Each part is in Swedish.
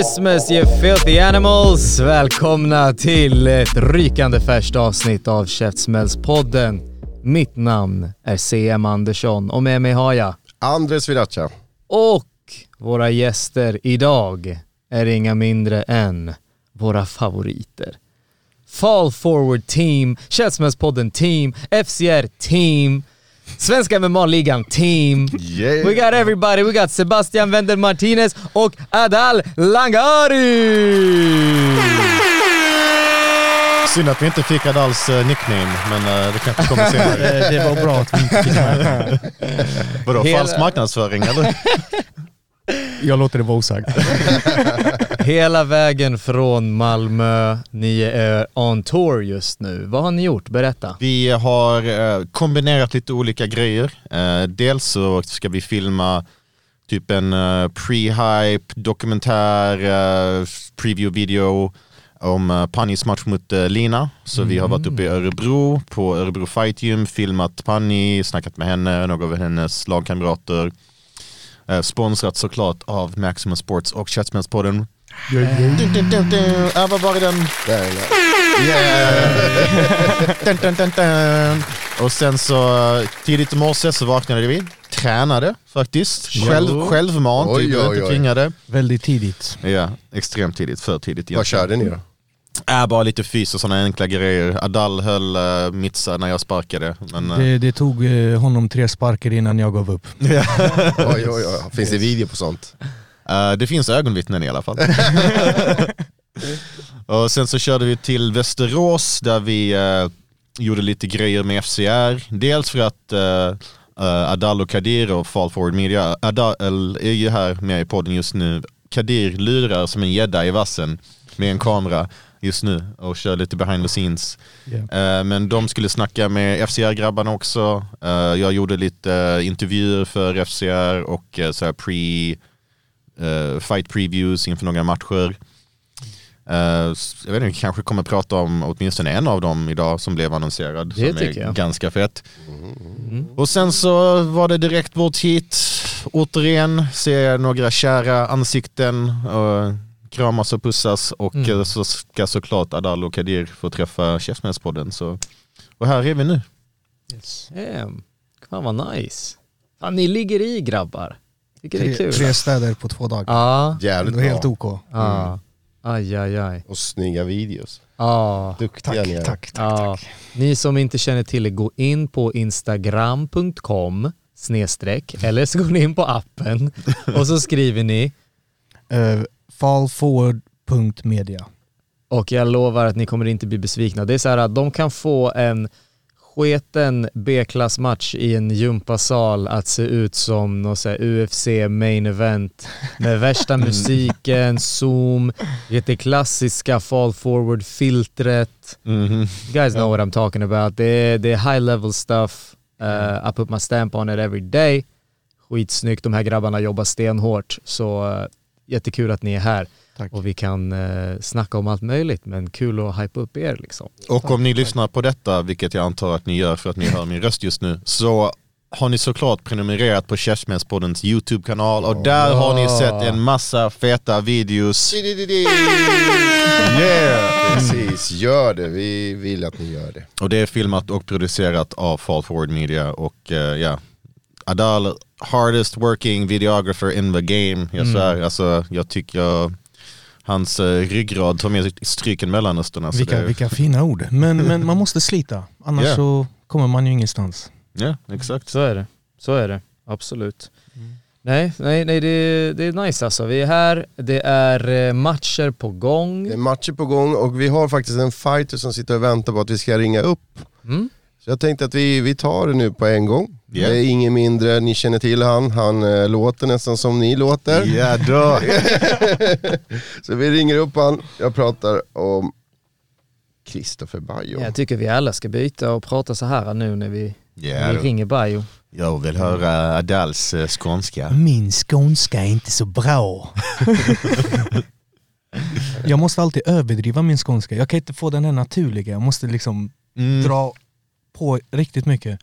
Christmas you filthy animals! Välkomna till ett rykande färskt avsnitt av Käftsmällspodden. Mitt namn är CM Andersson och med mig har jag Andres Viracha. och våra gäster idag är inga mindre än våra favoriter. Fall Forward Team, Käftsmällspodden Team, FCR Team, Svenska MMA-ligan Team. Yeah. We got everybody, we got Sebastian Wendel Martinez och Adal Langari! Synd att vi inte fick Adals eh, nickname, men eh, det kanske kommer senare. Eh, Det var bra att vi inte fick med. Vadå, Hela- falsk marknadsföring eller? Jag låter det vara osagt. Hela vägen från Malmö, ni är on tour just nu. Vad har ni gjort? Berätta. Vi har eh, kombinerat lite olika grejer. Eh, dels så ska vi filma typ en eh, pre-hype dokumentär, preview-video om Pannis match mot Lina. Så vi har varit uppe i Örebro på Örebro Fight Gym, filmat Panni, snackat med henne, några av hennes lagkamrater. Eh, sponsrat såklart av Maximum Sports och dun, dun. Äh, vad var det den? Yeah. Och sen så eh, tidigt i morse så vaknade vi, tränade faktiskt, Själv, självmant, Oj, vi blev oj, inte tvingade. Väldigt tidigt. Ja, extremt tidigt, för tidigt Vad körde ni då? Äh, bara lite fys och sådana enkla grejer. Adal höll uh, mittsa när jag sparkade. Men, eh, Det, det tog eh, honom tre sparkar innan jag gav upp. Oj, oj, oj. Finns det video på sånt? eh, det finns ögonvittnen i alla fall. och sen så körde vi till Västerås där vi eh, gjorde lite grejer med FCR. Dels för att uh, Adal och Kadir och Fall Forward Media, Adal är ju här med i podden just nu. Kadir lurar som en gädda i vassen med en kamera just nu och kör lite behind the scenes. Yeah. Eh, Men de skulle snacka med FCR-grabbarna också. Eh, Jag gjorde lite eh, intervjuer för FCR och så här pre, fight previews inför några matcher. Jag vet inte, vi kanske kommer prata om åtminstone en av dem idag som blev annonserad. Det som tycker är jag. ganska fett. Och sen så var det direkt bort hit. Återigen se några kära ansikten. Kramas och pussas och Mm. eh, så ska såklart Adal och Kadir få träffa Käftsmällspodden. Så och här är vi nu. Damn. Fan vad nice. Fan, ni ligger i grabbar. Tycker det är Tre, kul. tre städer på två dagar. Ja. Jävligt Det var helt bra. OK. Ja. Aj, aj, aj. Och snygga videos. Ja. Duktiga Tack, ni är. tack, tack, Ja. tack. Ni som inte känner till det, gå in på instagram.com snedstreck eller så går ni in på appen och så skriver ni Uh, fallforward.media. och jag lovar att ni kommer inte bli besvikna. Det är så här att de kan få en sketen B-klassmatch i en gympasal att se ut som här UFC main event med värsta musiken, zoom, det klassiska fall forward filtret. Mhm. You guys know what I'm talking about. Det är, det är high level stuff. Uh, I put my stamp on it every day. Skitsnyggt, de här grabbarna jobbar stenhårt. Så uh, jättekul att ni är här. Tack. Och vi kan uh, snacka om allt möjligt, men kul att hypa upp er liksom. Och om ni lyssnar på detta, vilket jag antar att ni gör för att ni hör min röst just nu, så har ni såklart prenumererat på Käftsmällspoddens YouTube-kanal och där har ni sett en massa feta videos. Yeah! Precis, gör det. Vi vill att ni gör det. Och det är filmat och producerat av Fall Forward Media och eh, ja, Adal, hardest working videographer in the game. Jag svär, alltså jag tycker jag, hans uh, ryggrad tar med stryken Mellanöstern. Alltså Vilka, vilka fina ord. Men, men man måste slita, annars Yeah. så kommer man ju ingenstans. Ja, exakt. Så är det. Så är det. Absolut. Nej, nej, nej det, det är nice alltså. Vi är här, det är eh, matcher på gång. Det är matcher på gång och vi har faktiskt en fighter som sitter och väntar på att vi ska ringa upp. Mm. Så jag tänkte att vi, vi tar det nu på en gång. Ja. Det är ingen mindre, ni känner till han, han eh, låter nästan som ni låter. Ja då. Så vi ringer upp han, jag pratar om Christopher Bajo. Jag tycker vi alla ska byta och prata så här nu när vi, när vi ringer Bajo. Jag vill höra Adals eh, skånska. Min skånska är inte så bra. jag måste alltid överdriva min skånska. Jag kan inte få den här naturliga. Jag måste liksom Mm. dra på riktigt mycket.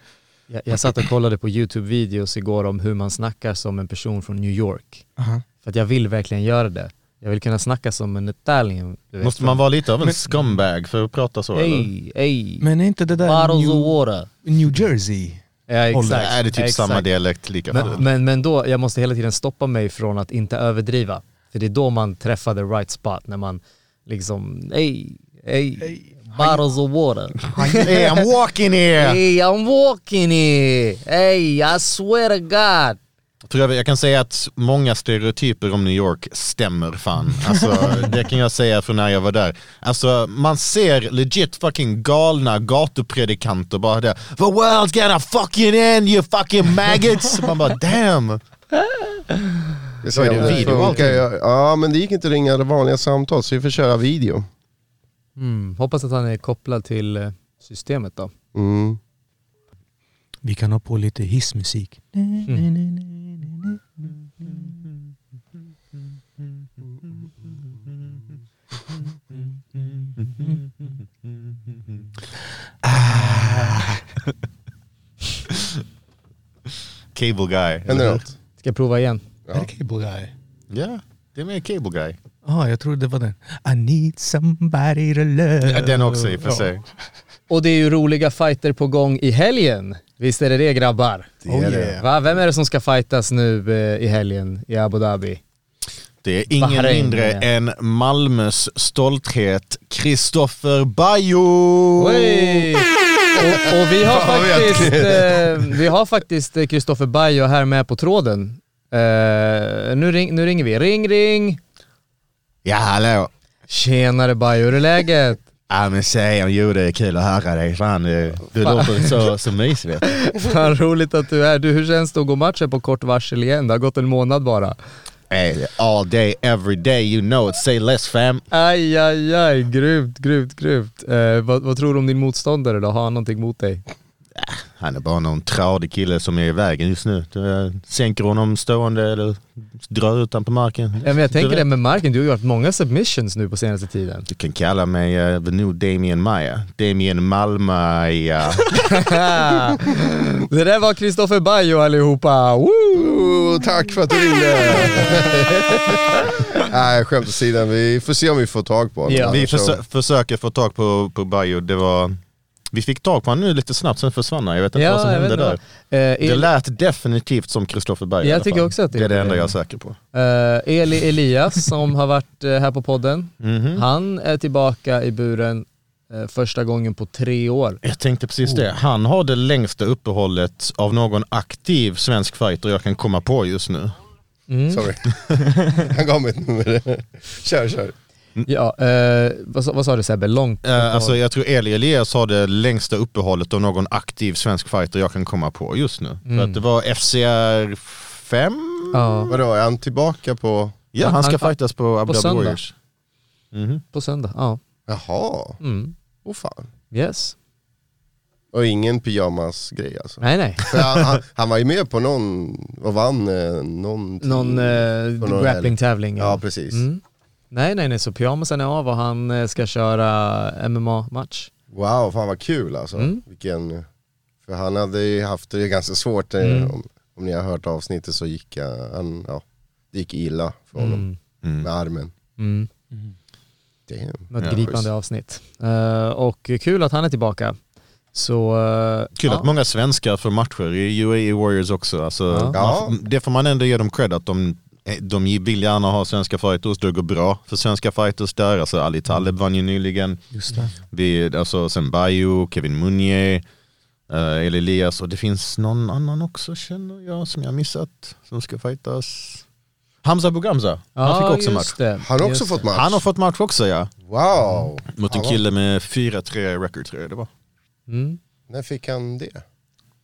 Jag, jag satt och kollade på YouTube-videos igår om hur man snackar som en person från New York. Aha. För att jag vill verkligen göra det. Jag vill kunna snacka som en vet. Måste man vara lite av en scumbag för att prata så eller? Ey, ey. Men är inte det där Bottles New, water. New Jersey? Ja exakt. Nej, det är typ exakt. samma dialekt lika Men, men, men då, jag måste hela tiden stoppa mig från att inte överdriva. För det är då man träffar the right spot, när man liksom, ey, ey, bottles of water. Hey, I'm walking here! Hey, I'm walking here! Hey, I swear to God! För jag, kan säga att många stereotyper om New York stämmer fan. Alltså, det kan jag säga från när jag var där. Alltså man ser legit fucking galna gatupredikanter bara där. The world's gonna fucking end you fucking maggots! Man bara damn! Jag Så är det video ja men det gick inte att ringa vanliga samtal så vi får köra video. Mm, hoppas att han är kopplad till eh, systemet då. Mm. Vi kan ha på lite hissmusik. Cable guy. Något? Ska jag prova igen? Är det Cable Guy? Ja, det är med cable guy. Ja, jag trodde det var den. I need somebody to love. Ja, den också i och för sig. Och det är ju roliga fighter på gång i helgen. Visst är det det grabbar? Det är det. Va? Vem är det som ska fightas nu eh, i helgen i Abu Dhabi? Det är ingen Bahrain, mindre ja. än Malmös stolthet, Kristoffer Bajo! Oj! Och, och vi har faktiskt eh, vi har faktiskt eh, Kristoffer Bajo här med på tråden. Eh, nu, ring, nu ringer vi. Ring ring! Ja hallå! Tjenare Bajo, hur är läget? Ja men säg jo det är kul att höra dig. Fan, du, du låter så, så mysig vet du. Fan roligt att du är. Du, hur känns det att gå matchen på kort varsel igen? Det har gått en månad bara. Hey, all day, every day, you know it. Say less fam. Aj, aj, aj, grymt, grymt, grymt. Eh, vad, vad tror du om din motståndare då? Har han någonting mot dig? Han är bara någon tradig kille som är i vägen just nu. Eh, sänker honom stående eller drar ut honom på marken. Ja, men jag tänker Du det med marken, du har haft många submissions nu på senaste tiden. Du kan kalla mig uh, the new Damien Maya. Damien Malmaya. det där var Kristoffer Bajo allihopa. Woo! Tack för att du ringde. Nej, skämt åsido. Vi får se om vi får tag på honom. Ja. Vi försöker få tag på, på Bajo. Det var... Vi fick tag på honom nu lite snabbt, sen försvann han. Jag vet inte vad som hände där. Eh, Det lät definitivt som Kristoffer Berg Jag tycker också att det det är det enda jag är säker på. eh, Eli Elias som har varit eh, här på podden, Mhm. han är tillbaka i buren första gången på tre år. Jag tänkte precis det. Han har det längsta uppehållet av någon aktiv svensk fighter jag kan komma på just nu. Mm. Sorry. Han gav mig ett nummer. Kör, kör. Ja, eh, vad, vad sa du Sebbe? Långt? Eh, alltså jag tror Eli Elias har det längsta uppehållet av någon aktiv svensk fighter jag kan komma på just nu. För Mm. att det var FCR 5? ja, Vadå, är han tillbaka på... Ja, han ska Han- fightas på Abu Dhabi söndag. Warriors. Mhm. på söndag. Ja. Jaha, Mm. åh fan. Yes. Och ingen pyjamas-grej alltså. Nej nej. För han, han, han var ju med på någon, och vann eh, någon... Någon eh, någon grappling-tävling. Ja, precis. Mm. Nej nej nej, så pyjamasen är av och han eh, ska köra MMA-match. Wow, fan vad kul alltså. Mm. Vilken, för han hade ju haft det ganska svårt, eh, Mm. om, om ni har hört avsnittet så gick han, ja, det gick illa för honom Mm. Mm. med armen. Mm. Damn. Något Ja, gripande avsnitt. Eh, och kul att han är tillbaka. Så... Kul ja. att många svenskar får matcher i UAE Warriors också. Alltså, Ja. Ja. man, det får man ändå ge dem cred att de, de vill gärna ha svenska fighters. Det går bra för svenska fighters där. Alltså Ali Taleb vann ju nyligen. Just det. Vi, alltså, sen Bayo, Kevin Munier. Uh, Elias och det finns någon annan också känner jag som jag missat som ska fightas. Hamza Bugamza, han fick också match. det. Han har också Just fått match. Han har fått match också ja. Wow! Mot en Ja. kille med 4-3 record tror jag det var. Mm. När fick han det?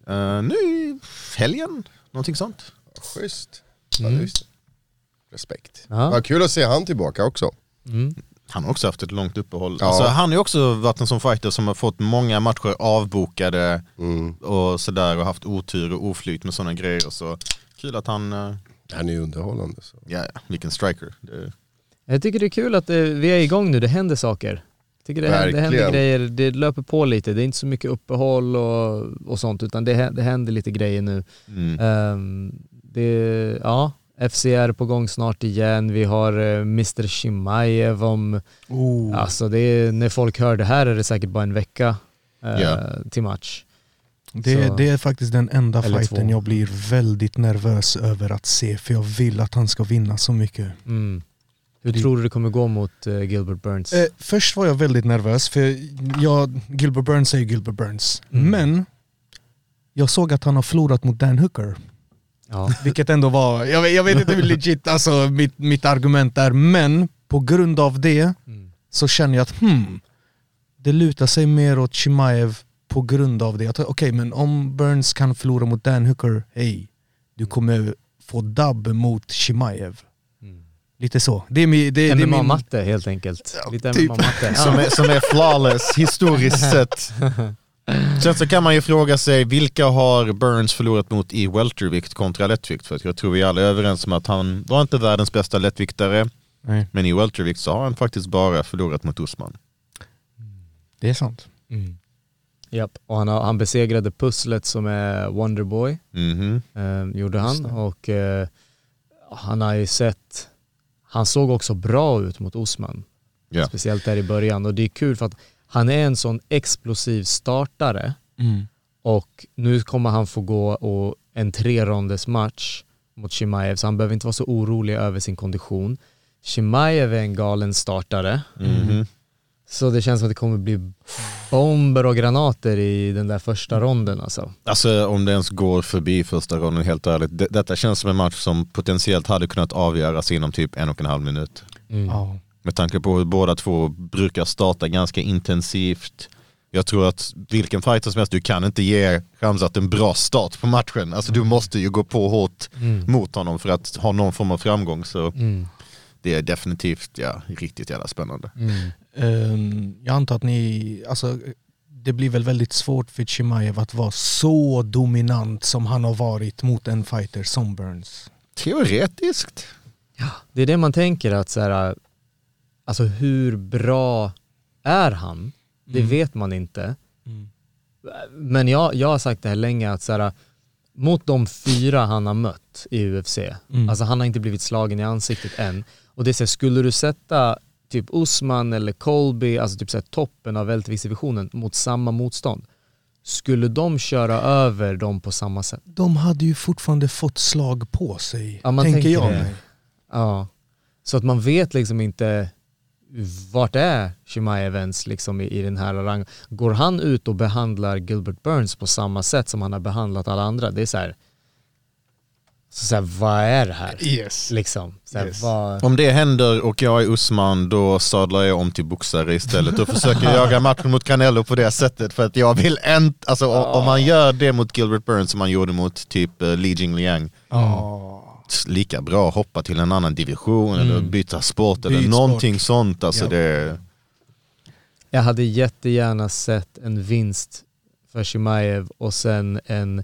Uh, nu i helgen, någonting sånt. Schysst. Ja, Mm. det. Respekt. Ja. Vad kul att se han tillbaka också. Mm. Han har också haft ett långt uppehåll. Ja. Alltså, han har ju också varit en sån fighter som har fått många matcher avbokade Mm. och sådär och haft otur och oflyt med sådana grejer. Så kul att han, eh, Han är ju underhållande. Så. ja vilken striker. Det, Jag tycker det är kul att det, vi är igång nu, det händer saker. Jag tycker det händer, det händer grejer, det löper på lite, det är inte så mycket uppehåll och, och sånt utan det, det händer lite grejer nu. mm. Ehm, det, ja, FCR på gång snart igen, vi har uh, Mr Shimaev om, Oh. alltså det är, när folk hör det här är det säkert bara en vecka eh, Ja. till match. Det, Så- det är faktiskt den enda fighten två. jag blir väldigt nervös över att se för jag vill att han ska vinna så mycket. Mm. Hur Det- tror du det kommer gå mot eh, Gilbert Burns? Eh, först var jag väldigt nervös för jag, Gilbert Burns är ju Gilbert Burns. Mm. Men jag såg att han har förlorat mot Dan Hooker. Ja. Vilket ändå var, jag vet, jag vet inte hur legit alltså, mitt, mitt argument är, men på grund av det Mm. så känner jag att hmm, det lutar sig mer åt Chimaev på grund av det. Att, Okej, men om Burns kan förlora mot Dan Hooker, hej, du kommer få dubb mot Chimaev. Mm. Lite så. Det är, min, det, det är min... MMA-matte helt enkelt. Lite typ. MMA-matte. som, är, som är flawless historiskt sett. Sen så kan man ju fråga sig vilka har Burns förlorat mot i weltervikt kontra lättvikt? För jag tror vi alla är överens om att han var inte världens bästa lättviktare. Nej, Men i weltervikt så har han faktiskt bara förlorat mot Usman. det är sant. Mm. Japp, och han, har, han besegrade pusslet som är Wonderboy, Mhm. eh, gjorde han. Och eh, han har ju sett, han såg också bra ut mot Osman. Ja. Speciellt där i början. Och det är kul för att han är en sån explosiv startare Mm. och nu kommer han få gå och en tre match mot Chimaev så han behöver inte vara så orolig över sin kondition. Chimaev är en galen startare. Mhm. Så det känns som att det kommer bli bomber och granater i den där första ronden alltså. Alltså om det ens går förbi första ronden helt ärligt. Det, detta känns som en match som potentiellt hade kunnat avgöras inom typ en och en halv minut. Mm. Ja. Med tanke på hur båda två brukar starta ganska intensivt. Jag tror att vilken fighter som helst, du kan inte ge Ramzat en bra start på matchen. Alltså du måste ju gå på hårt Mm. mot honom för att ha någon form av framgång. Så Mm. det är definitivt ja, riktigt jävla spännande. Mm. Ehm, jag antar att ni, alltså det blir väl väldigt svårt för Chimaev att vara så dominant som han har varit mot en fighter som Burns. Teoretiskt. Det är det man tänker att så här, alltså hur bra är han? Det Mm. vet man inte. Mm. Men jag, jag har sagt det här länge att så här, mot de fyra han har mött i UFC, Mm. alltså han har inte blivit slagen i ansiktet än. Och det är så här, skulle du sätta typ Usman eller Colby, alltså typ så här, toppen av välterviktsdivisionen mot samma motstånd, skulle de köra över dem på samma sätt? De hade ju fortfarande fått slag på sig, Ja, man tänker tänker jag det. Ja. Så att man vet liksom inte vart är Chimaev ens liksom i, i den här rangen. Går han ut och behandlar Gilbert Burns på samma sätt som han har behandlat alla andra? Det är så här. Så, så här, vad är det här? Yes. Liksom. Så här, Yes. vad, Om det händer och jag är Usman då sadlar jag om till boxare istället och försöker jaga matchen mot Canelo på det sättet för att jag vill inte, alltså o- om man gör det mot Gilbert Burns som man gjorde mot typ uh, Li Jingliang Ja. Lika bra hoppa till en annan division eller Mm. byta sport eller Byt någonting sånt. Alltså Ja. det, jag hade jättegärna sett en vinst för Chimaev och sen en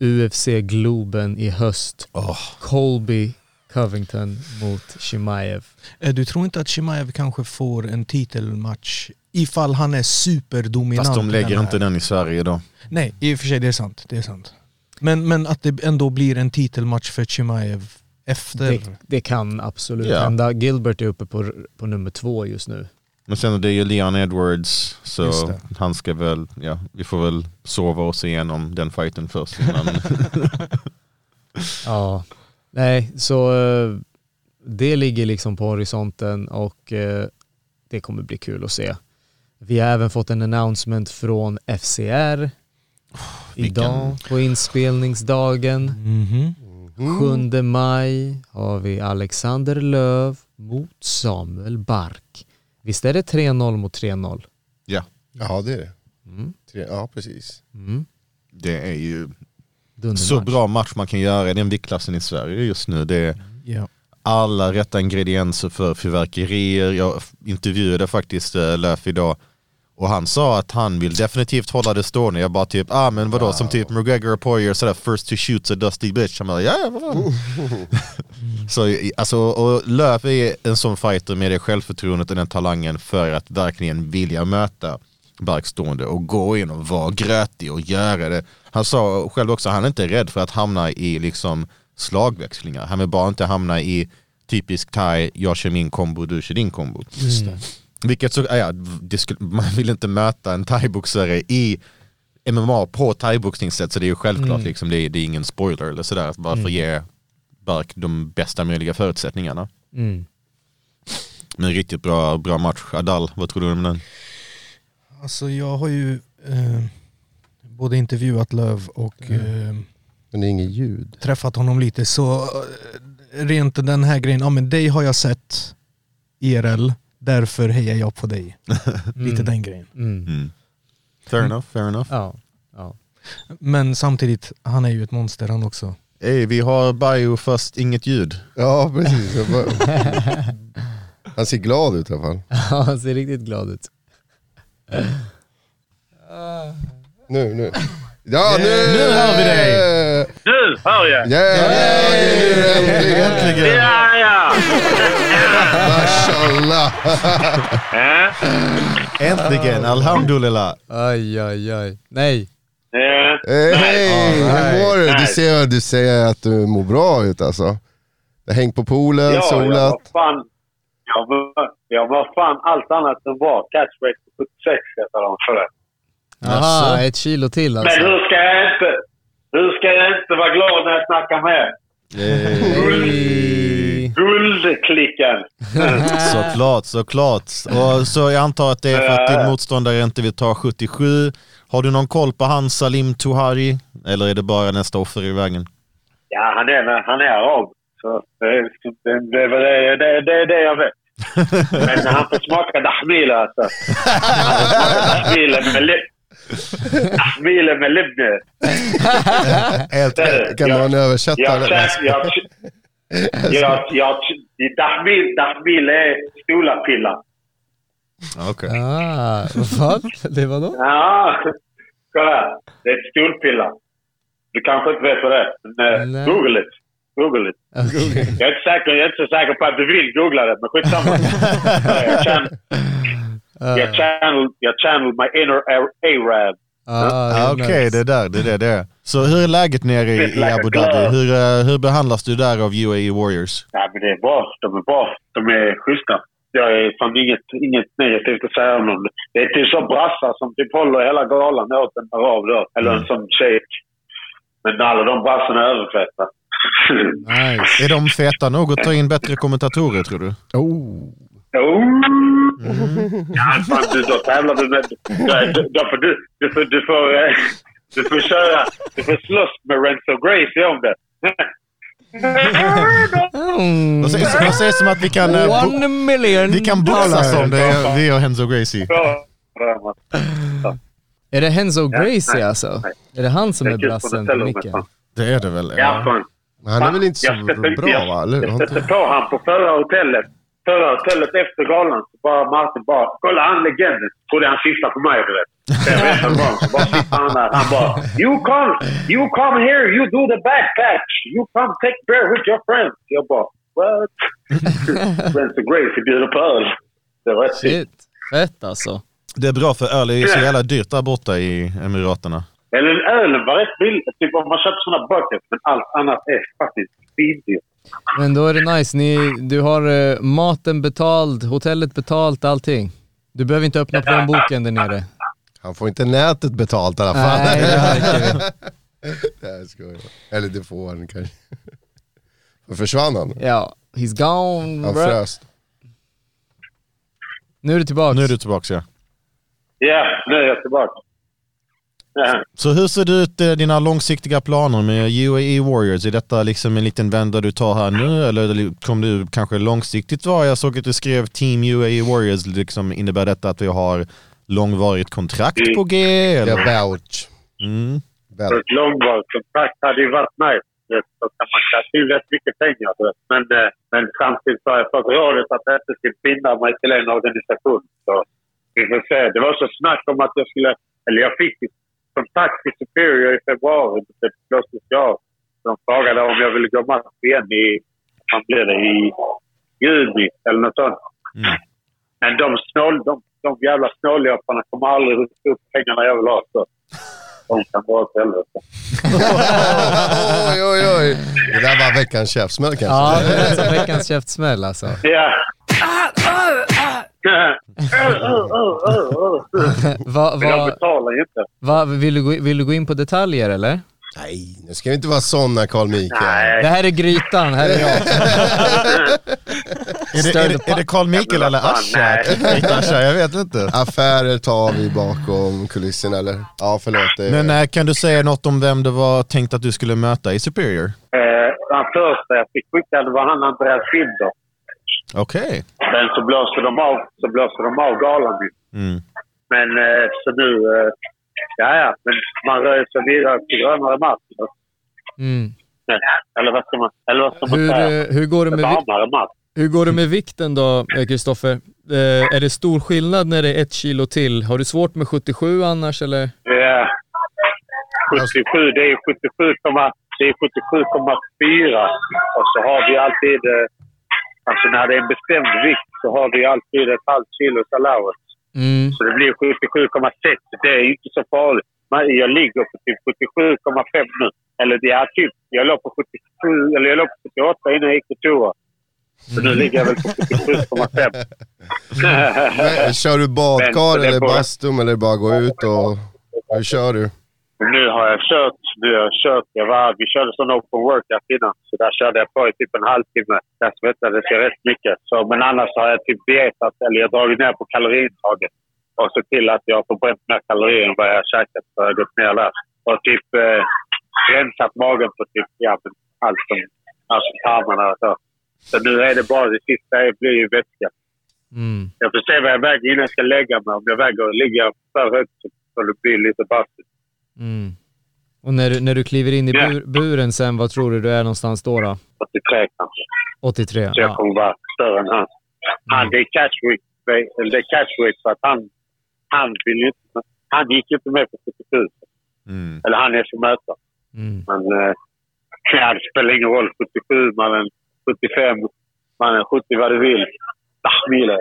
UFC-Globen i höst. åh, Colby Covington mot Chimaev. Eh, Du tror inte att Chimaev kanske får en titelmatch ifall han är superdominant? fast de lägger den inte den i Sverige då. Nej, i och för sig det är sant. Det är sant. Men, men att det ändå blir en titelmatch för Chimaev efter. Det, det kan absolut Ja. hända. Gilbert är uppe på, på nummer två just nu. Men sen är det ju Leon Edwards så han ska väl, ja vi får väl sova oss igenom den fighten först. innan- Ja, nej, så eh, det ligger liksom på horisonten och eh, det kommer bli kul att se. Vi har även fått en announcement från FCR Idag på inspelningsdagen, Mhm. 7 maj, har vi Alexander Löv mot Samuel Bark. Visst är det 3-0 mot 3-0? Ja, Ja det är det. Mm. Ja precis. Mm. det är ju Dundermatch. så bra match man kan göra i den viktklassen i Sverige just nu. Det är Ja. alla rätta ingredienser för fyrverkerier. Jag intervjuade faktiskt äh, Löf idag och han sa att han vill definitivt hålla det stående. Jag bara typ, ah men vadå som typ McGregor och Poirier sådär first to shoot a dusty bitch. Han bara, ja ja vad fan. Så alltså, och Löf är en sån fighter med det självförtroendet och den talangen för att verkligen vilja möta Bark stående och gå in och vara grötig och göra det. Han sa själv också, han är inte rädd för att hamna i liksom slagväxlingar. Han vill bara inte hamna i typisk thai, jag kör min kombo, du kör din kombo. Vilket så, ja, det skulle, man vill inte möta en thaiboxare i MMA på thaiboxningssätt så det är ju självklart, liksom, det, är, det är ingen spoiler eller sådär, bara för att ge Bark de bästa möjliga förutsättningarna. Mm. Men riktigt bra, bra match. Adal, vad tror du om den? Alltså jag har ju eh, både intervjuat Löv och eh, Men det är inget ljud. träffat honom lite så eh, rent den här grejen, ja men dig har jag sett IRL, därför hejar jag på dig. Lite den grejen. Mm. Mm. Fair enough, fair enough. Ja. ja. Men samtidigt, han är ju ett monster han också. Ey, vi har bio fast inget ljud. Ja precis. Jag bara... Han ser glad ut i alla fall. Han ser riktigt glad ut. Nu, nu. Ja nu! Nu hör vi dig! Nu hör jag! Yeah, äntligen! Äntligen! Ja, ja! Mashallah! ja. Äntligen, alhamdulillah. Aj, aj, aj. Nej. ja. Hej! Hur mår du? Du ser, du ser att du mår bra ut alltså. Du har hängt på poolen, Ja, jag solat. var fan... Jag var, jag var fan allt annat än bra. Catchbreak på 76 heter de för det. Aha, Jaså? ett kilo till Men alltså. hur ska jag inte... Hur ska jag inte vara glad när jag snackar med er? Hej. Guldklicken! Såklart, såklart. Och så jag antar att det är för att din motståndare inte vill ta 77. Har du någon koll på han Salim Touhari? Eller är det bara nästa offer i vägen? Ja, han är, han är arab. Så det, är- det, det, det, det, det är det jag vet. Men han får smaka dahmila alltså. Han får smaka dahmila med lib... Dahmila med libne. Helt, kan jag- man översätta Jag det? känner... Jag, jag, jag, dahmil, dahmil är skolapilla. Okej. Ah, vad? Det var då? Ja, kolla. Det är ett skolpilla. Du kanske inte vet vad det är, men eh, google it. Google it. Okej. Jag är, inte säker, jag är inte så säker på att du vill googla det, men skitsamma. jag, jag, channel, jag channel my inner A-Rab. Ah, Ah, Okej, nice. det är där, det är det, det är. Så hur är läget nere i, i Abu Dhabi? Hur, eh, hur behandlas du där av UAE Warriors? Ja, men det är bra. De är bra. De är schyssta. Jag är fan inget, inget negativt att säga om dem. Det är typ så brassar som typ håller hela galan åt en arab då. Eller en sån shejk. Men alla de brassarna är överfeta. Nice. Är de feta nog att ta in bättre kommentatorer tror du? Oh. Oh. Ja, fan, du, då tävlar du med... Får du, du, får, du, får, eh, du får köra... Du får slåss med Renzo Gracie om det. Mm. Vad sägs, vad sägs om att vi kan, eh, One million vi kan boxas om det, vi och Henzo Gracie? Ja, Är det Henzo Gracie nej, alltså? nej. Är det han som Det är brassen det på micken? Det är det väl? Ja, fan. Han är väl inte så bra va? Jag stötte på han på förra hotellet. Förra hotellet efter galan. Så bara Martin bara, kolla han legenden. Trodde han syftade på mig du vet. Vet inte vad. Så bara sitter han där. Han bara, you come, you come here, you do the back patch. You come take beer with your friends. Jag bara, what? Renzo Gracie bjuder på öl. Det var rätt. Shit, fett alltså. Det är bra för öl är ju så jävla dyrt där borta i Emiraterna. Eller ölen var rätt billig. Typ om man köper sådana buckets. Men allt annat är faktiskt svindyrt. Men då är det nice, Ni, du har eh, maten betald, hotellet betalt, allting. Du behöver inte öppna plånboken där nere. Han får inte nätet betalt i alla fall. Nej, det. Nej, skojar. Eller det får han kanske. Försvann han? Ja, he's gone Han bro. frös. Nu är du tillbaka. Nu är du tillbaka ja. Ja, nu är jag tillbaka. Ja. Så hur ser det ut eh, dina långsiktiga planer med UAE Warriors? Är detta liksom en liten vända du tar här nu eller kommer du kanske långsiktigt vara? Jag såg att du skrev Team UAE Warriors, liksom innebär detta att vi har långvarigt kontrakt på G? Eller? Ja, Bouch. Mm. Ett långvarigt kontrakt hade ju varit nice. Så kan man kassa in rätt mycket pengar. Men, eh, men samtidigt har jag fått rådet att jag inte ska binda mig till en organisation. Så vi får se. Det var så snack om att jag skulle... Eller jag fick ett kontakt till Superior i februari. men Det blåstes jag av. De frågade om jag ville gå match igen i... Vad blir det? I juni eller något sånt. Mm. Men de snål... De, de jävla snåljåparna kommer aldrig upp pengarna jag vill ha. Så. De kan dra åt helvete. oj, oj, oj. Det där var veckans käftsmäll kanske. Ja, det är som veckans käftsmäll alltså. Ja. Va, Men jag va, betalar ju inte. va, vill, du gå, vill du gå in på detaljer eller? Nej, nu ska vi inte vara såna Carl Mikael. Nej. Det här är grytan, här är jag. Är det, är, det, är det Carl Mikael eller Asha? jag vet inte. Affärer tar vi bakom kulisserna eller? Ja, förlåt. Det Men eh, kan du säga något om vem det var tänkt att du skulle möta i Superior? Eh, den första jag fick skickad var han Andreas Finder. Okej. Men så blåste de av, så blåste de av galan. Mm. Men eh, så nu... Eh, ja, ja. Men man rör sig vidare till grönare mark. Mm. Eller vad ska man, eller vad ska man Hur, säga? eh, hur, går det med, Varmare mark. Hur går det med vikten då, eh, Kristoffer? Eh, är det stor skillnad när det är ett kilo till? Har du svårt med 77 annars eller? Ja. 77, det är 77, komma- det är 77,4. Och så har vi alltid... Eh, alltså när det är en bestämd vikt så har vi alltid ett halvt kilos allowance. Mm. Så det blir 77,6. Det är inte så farligt. Men Jag ligger på typ 77,5 nu. Eller det är typ, jag låg på 77, eller jag låg på 78 innan jag gick på toa. Så nu ligger jag väl på 77,5. Men, kör du Men, badkar det eller får- bastum eller bara gå ut och... Hur kör du? nu har jag kört, nu har jag kört, jag var, vi körde sån open workout innan. Så där körde jag på i typ en halvtimme. Där svettades jag rätt mycket. Så, men annars har jag typ dietat, eller jag har dragit ner på kaloriintaget. Och sett till att jag har förbränt mer kalorier än vad jag har käkat. Så jag har gått ner där. Och typ eh, rensat magen på typ, ja, men allt som, alltså tarmarna och så. Så nu är det bara det sista, det blir ju vätska. Mm. Jag får se vad jag väger innan jag ska lägga mig. Om jag väger, ligger jag för högt så får det bli lite bastu. Mm. Och när du, när du kliver in i bur, buren sen, vad tror du du är någonstans då? då? 83 kanske. 83? Så jag Ja. kommer vara större än han. Han, det är catchweight, eller det är catchweight för att han, han vill inte, han gick inte med på 77. Mm. Eller han är som möter. Mm. Men eh, ja, det spelar ingen roll. 77, mannen 75, mannen 70 vad du vill. Tahmile.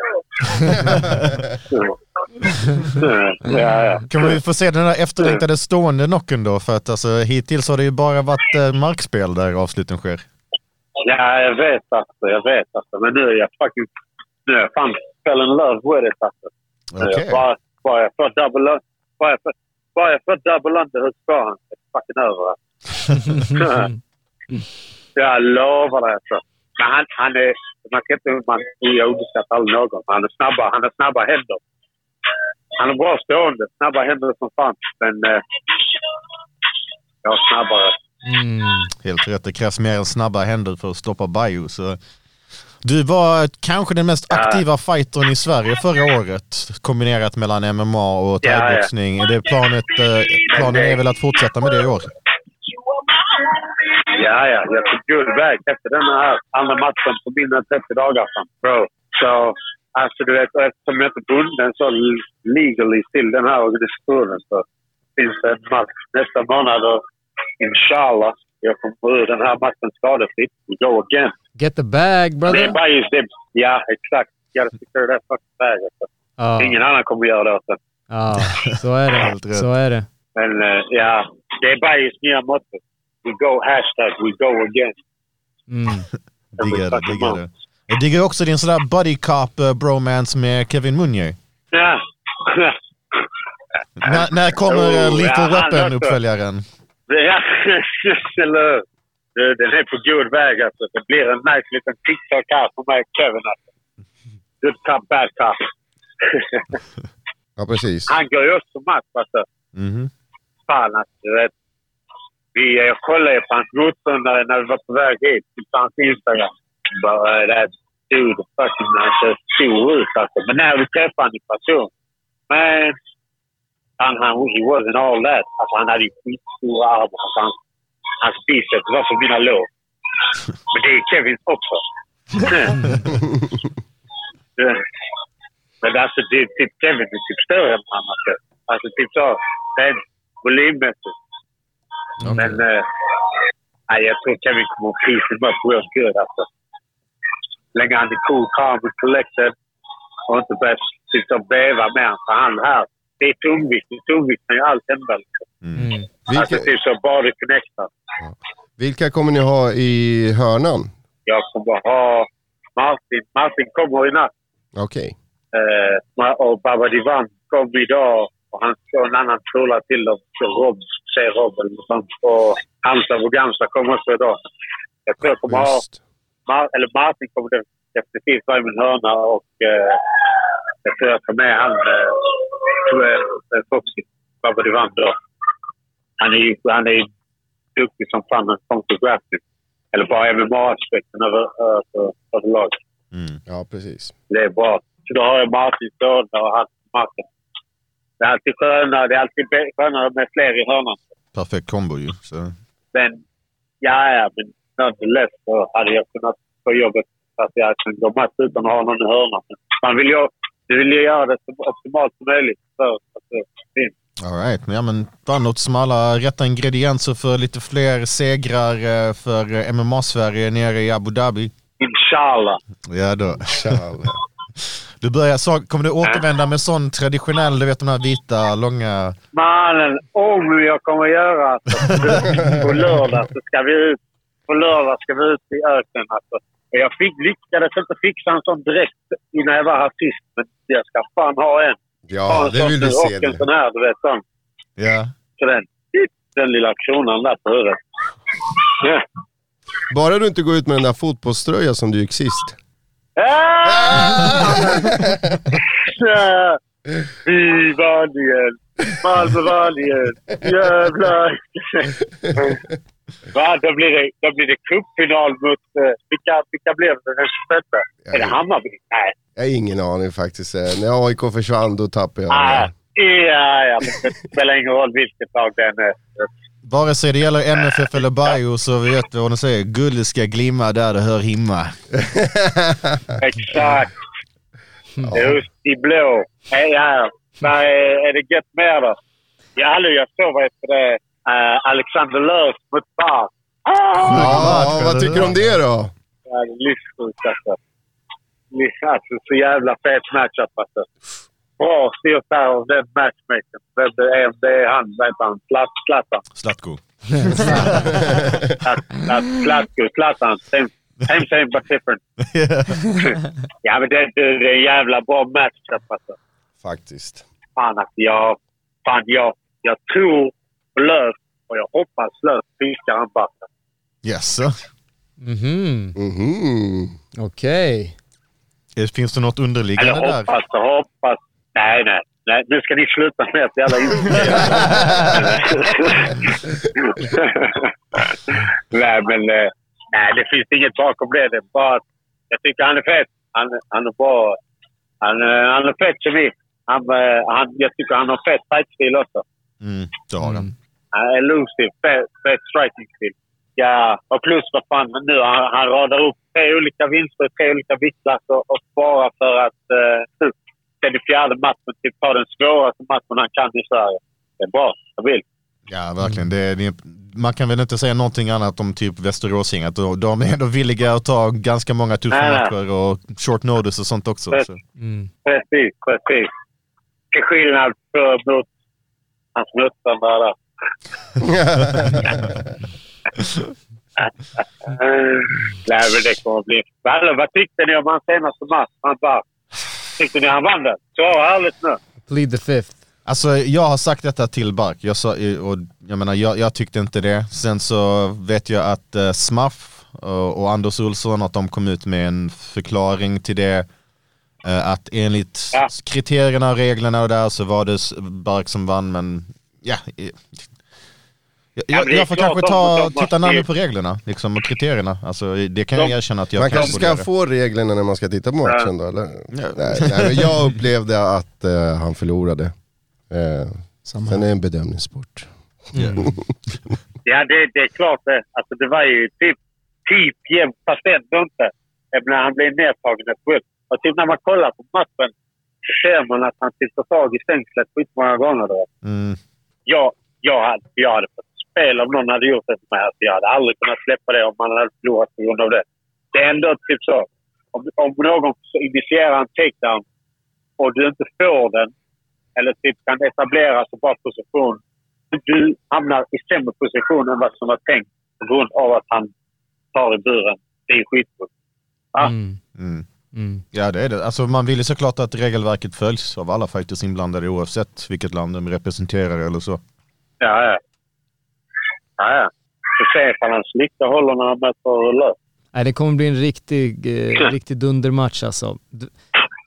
ja, ja. Kan vi få se den där efterlängtade stående knocken då? För att alltså, hittills har det ju bara varit eh, markspel där avsluten sker. Ja, jag vet alltså. Jag vet alltså. Men nu är jag fucking... Nu är jag fan fell in love with it alltså. Jag Bara, bara jag får double... Bara jag får, bara jag får double under hos han. Fucking över alltså. Jag lovar det alltså. Men han, han är... Man kan inte... Man, jag underskattar aldrig någon. Han är snabba. Han har snabba händer. Han är bra stående. Snabba händer som fan. Men... Eh, jag är snabbare. Mm. Helt rätt, det krävs mer än snabba händer för att stoppa Bayo. Så. Du var kanske den mest aktiva fightern i Sverige förra året. Kombinerat mellan MMA och Ja, ja. thaiboxning. Är det planet, eh, planen är väl att fortsätta med det i år? Ja, ja. Jag tog guld väg efter den här andra matchen på mindre än 30 dagar. Bro. Så, alltså du vet, eftersom jag inte är bunden så legally till den här organisationen så finns det en match nästa månad och inshallah jag kommer ur den här matchen skadefritt. We go again. Get the bag Det är brother! bara just det. Ja, exakt. Gotta secure that fucking bag. Alltså. Ja, Ingen annan kommer göra det åt ja, så är det. Så är det. Men eh, ja, det är bara just nya mottot. We go hashtag, we go again. Mm. Diggar det, diggar det. Jag diggar också din sådär buddy cop eh, bromance med Kevin Munier. Ja. När, när kommer eh, Oh, Lethal ja, Weapon-uppföljaren? Ja, eller hur? Den är på god väg alltså. Det blir en nice liten TikTok här för mig Kevin alltså. Good cop, bad cop. Ja, precis. Han går ju också match alltså. Mhm. fan alltså. du vet. Vi, kollade på hans motståndare när vi var på väg hit till hans Instagram. Bara, det här dude fucking han ser stor ut alltså. Men när vi träffade honom i person. Men han, han, he wasn't all that. Alltså han hade ju skitstora armar. Alltså, han, hans biceps var som mina lår. Men det är Kevins också. Det- Men alltså det, typ Kevin är typ större än han. Alltså, alltså typ så. Rent volymmässigt. Men eh, nej, jag tror Kevin kommer att piece him up real good alltså. Så länge han är cool, calm and collected och inte börjar typ så bäva med honom. För han här, det är tungvikt. Det tungvikt kan ju allt hända. Liksom. Mm. Alltså Vilka, typ så body connected. vilka kommer ni ha i hörnan? Jag kommer ha Martin. Martin kommer i natt. Okej. Eh, och Baba Divan kom idag och han och en annan polare till dem, Rob, C. Rob eller något sånt. Och Halmstad och Gamsta kommer också idag. Jag tror jag kommer ha. Mar- eller Martin kommer det definitivt vara i min hörna och eh, jag tror jag tar med han, eh, eh, Foxy, Baba Divan då. Han är ju han är duktig som fan när det kommer till grappling. Eller bara MMA-aspekten över, över, överlag. Mm. Ja, precis. Det är bra. Så då har jag Martin stående och han på marken. Det är alltid skönare, det är alltid skönare med fler i hörnan. Perfekt kombo ju. Så. Men ja, ja, men nonetheless så hade jag kunnat få jobbet att jag kan gå match utan att ha någon i hörnan. Men man vill ju, du vill ju göra det så optimalt som möjligt för att det finns. All right. men ja, men Danot som alla rätta ingredienser för lite fler segrar eh, för MMA-Sverige nere i Abu Dhabi. Inshallah. Ja då. Inshallah. Du börjar, så, kommer du återvända med sån traditionell, du vet de här vita, långa... Mannen, om jag kommer göra alltså, på lördag så ska vi ut. På lördag ska vi ut i öknen alltså. Och Jag fick, lyckades inte fixa en sån direkt innan jag var här sist. Men jag ska fan ha en. Ja, en det vill du se. Och en Det. sån här, du vet. Sån. Ja. Så den, den lilla kronan där på huvudet. Ja. Bara du inte går ut med den där fotbollströjan som du gick sist. Ah! Ja. Fy Valjen! Malmö Valjen! Jävlar! Va, då blir det, då blir det cupfinal mot... eh, vilka, vilka blev det den 26? Är det Hammarby? Nej. Jag har ingen aning faktiskt. Eh, När AIK försvann då tappade jag. Ah, ja, ja, men det spelar ingen roll vilket lag den är. Vare sig det gäller MFF eller Bio så vet vi vad de säger. Guld ska glimma där det hör himma. Exakt. Just i blå. Hej här. Vad är, det gött med då? Ja, hallå, jag såg vad heter det, eh, Alexander Löf mot Bar. Ah! Ja, vad tycker du om det då? Ja, det är livssjukt alltså. Alltså så jävla fet matchup alltså. Bra styrt där av den matchmakern. Vem det det är han, vad heter han? Zlat- Zlatan. Zlatko. Zlat- Zlat- Zlatko, Zlatan. Same, same, but different. ja, men det, det, det är en jävla bra matchup alltså. Faktiskt. Fan alltså, jag, fan, jag, jag tror på Löf och jag hoppas Löf fiskar en back. Yes. sir. Mhm, Mhm. okej. Eh, Finns det något underliggande Eller där? hoppas hoppas. Nej, nej. nej. Nu ska ni sluta med att jävla Nej, men eh, nej, det finns inget bakom det. Det är bara att jag tycker han är fet. Han, han är bra. Han, eh, han är fet kemi. Han, eh, han, jag tycker han har fet fightstil också. Mm, det har han. Han är elusive. Fet, fet striking-stil. Ja, och plus vad fan nu. Han, han radar upp tre olika vinster i tre olika viktklasser och sparar för att eh, till den fjärde matchen typ ta den svåraste matchen han kan i Sverige. Det är bra. Jag vill. Ja, verkligen. Det, det, man kan väl inte säga någonting annat om typ Västeråsgänget. Och De är ändå villiga att ta ganska många tuffa Nej, nej. matcher och short notice och sånt också. Så. Mm. Precis, precis. Till skillnad för, mot hans motståndare där. Eh, Nej, men det kommer att bli... Vad tyckte ni om hans senaste match? Han bara... Tyckte ni han vann den? Svara ärligt nu. Plead the fifth. Alltså jag har sagt detta till Bark, jag, sa, och jag menar jag, jag tyckte inte det. Sen så vet jag att uh, Smaff och, och Anders Olsson att de kom ut med en förklaring till det. Eh, att enligt Ja. kriterierna och reglerna och där så var det Bark som vann men ja, eh, Jag, Ja, jag, får kanske ta, titta närmare på reglerna liksom, och kriterierna. Alltså, det kan jag erkänna att jag Man kan kanske ska få reglerna när man ska titta på matchen då eller? Ja. Nej, nej, jag upplevde att eh, han förlorade. Eh, Samma sen är det en bedömningssport. Ja, det, det är klart det. Alltså, det var ju typ, typ jämnt, fast ändå inte. När han blev nedtagen ett skjut. Och typ när man kollar på matchen så ser man att han tar tag i stängslet skitmånga gånger. Då. Mm. Jag, jag, hade, jag hade fått spel om någon hade gjort det till mig. Alltså, jag hade aldrig kunnat släppa det om man hade förlorat på grund av det. Det är ändå typ så. Om, om någon initierar en takedown och du inte får den eller typ kan etablera så bra position. Du hamnar i sämre position än vad som var tänkt på grund av att han tar i buren. Det är skitbra. Ja. Mm. Mm. Mm. Ja det är det. Alltså, man vill ju såklart att regelverket följs av alla fighters inblandade oavsett vilket land de representerar eller så. Ja, ja. Ja, ja. Så se ifall han slickar håller när han möter löp. Nej, det kommer bli en riktig, eh, riktig dundermatch alltså. D-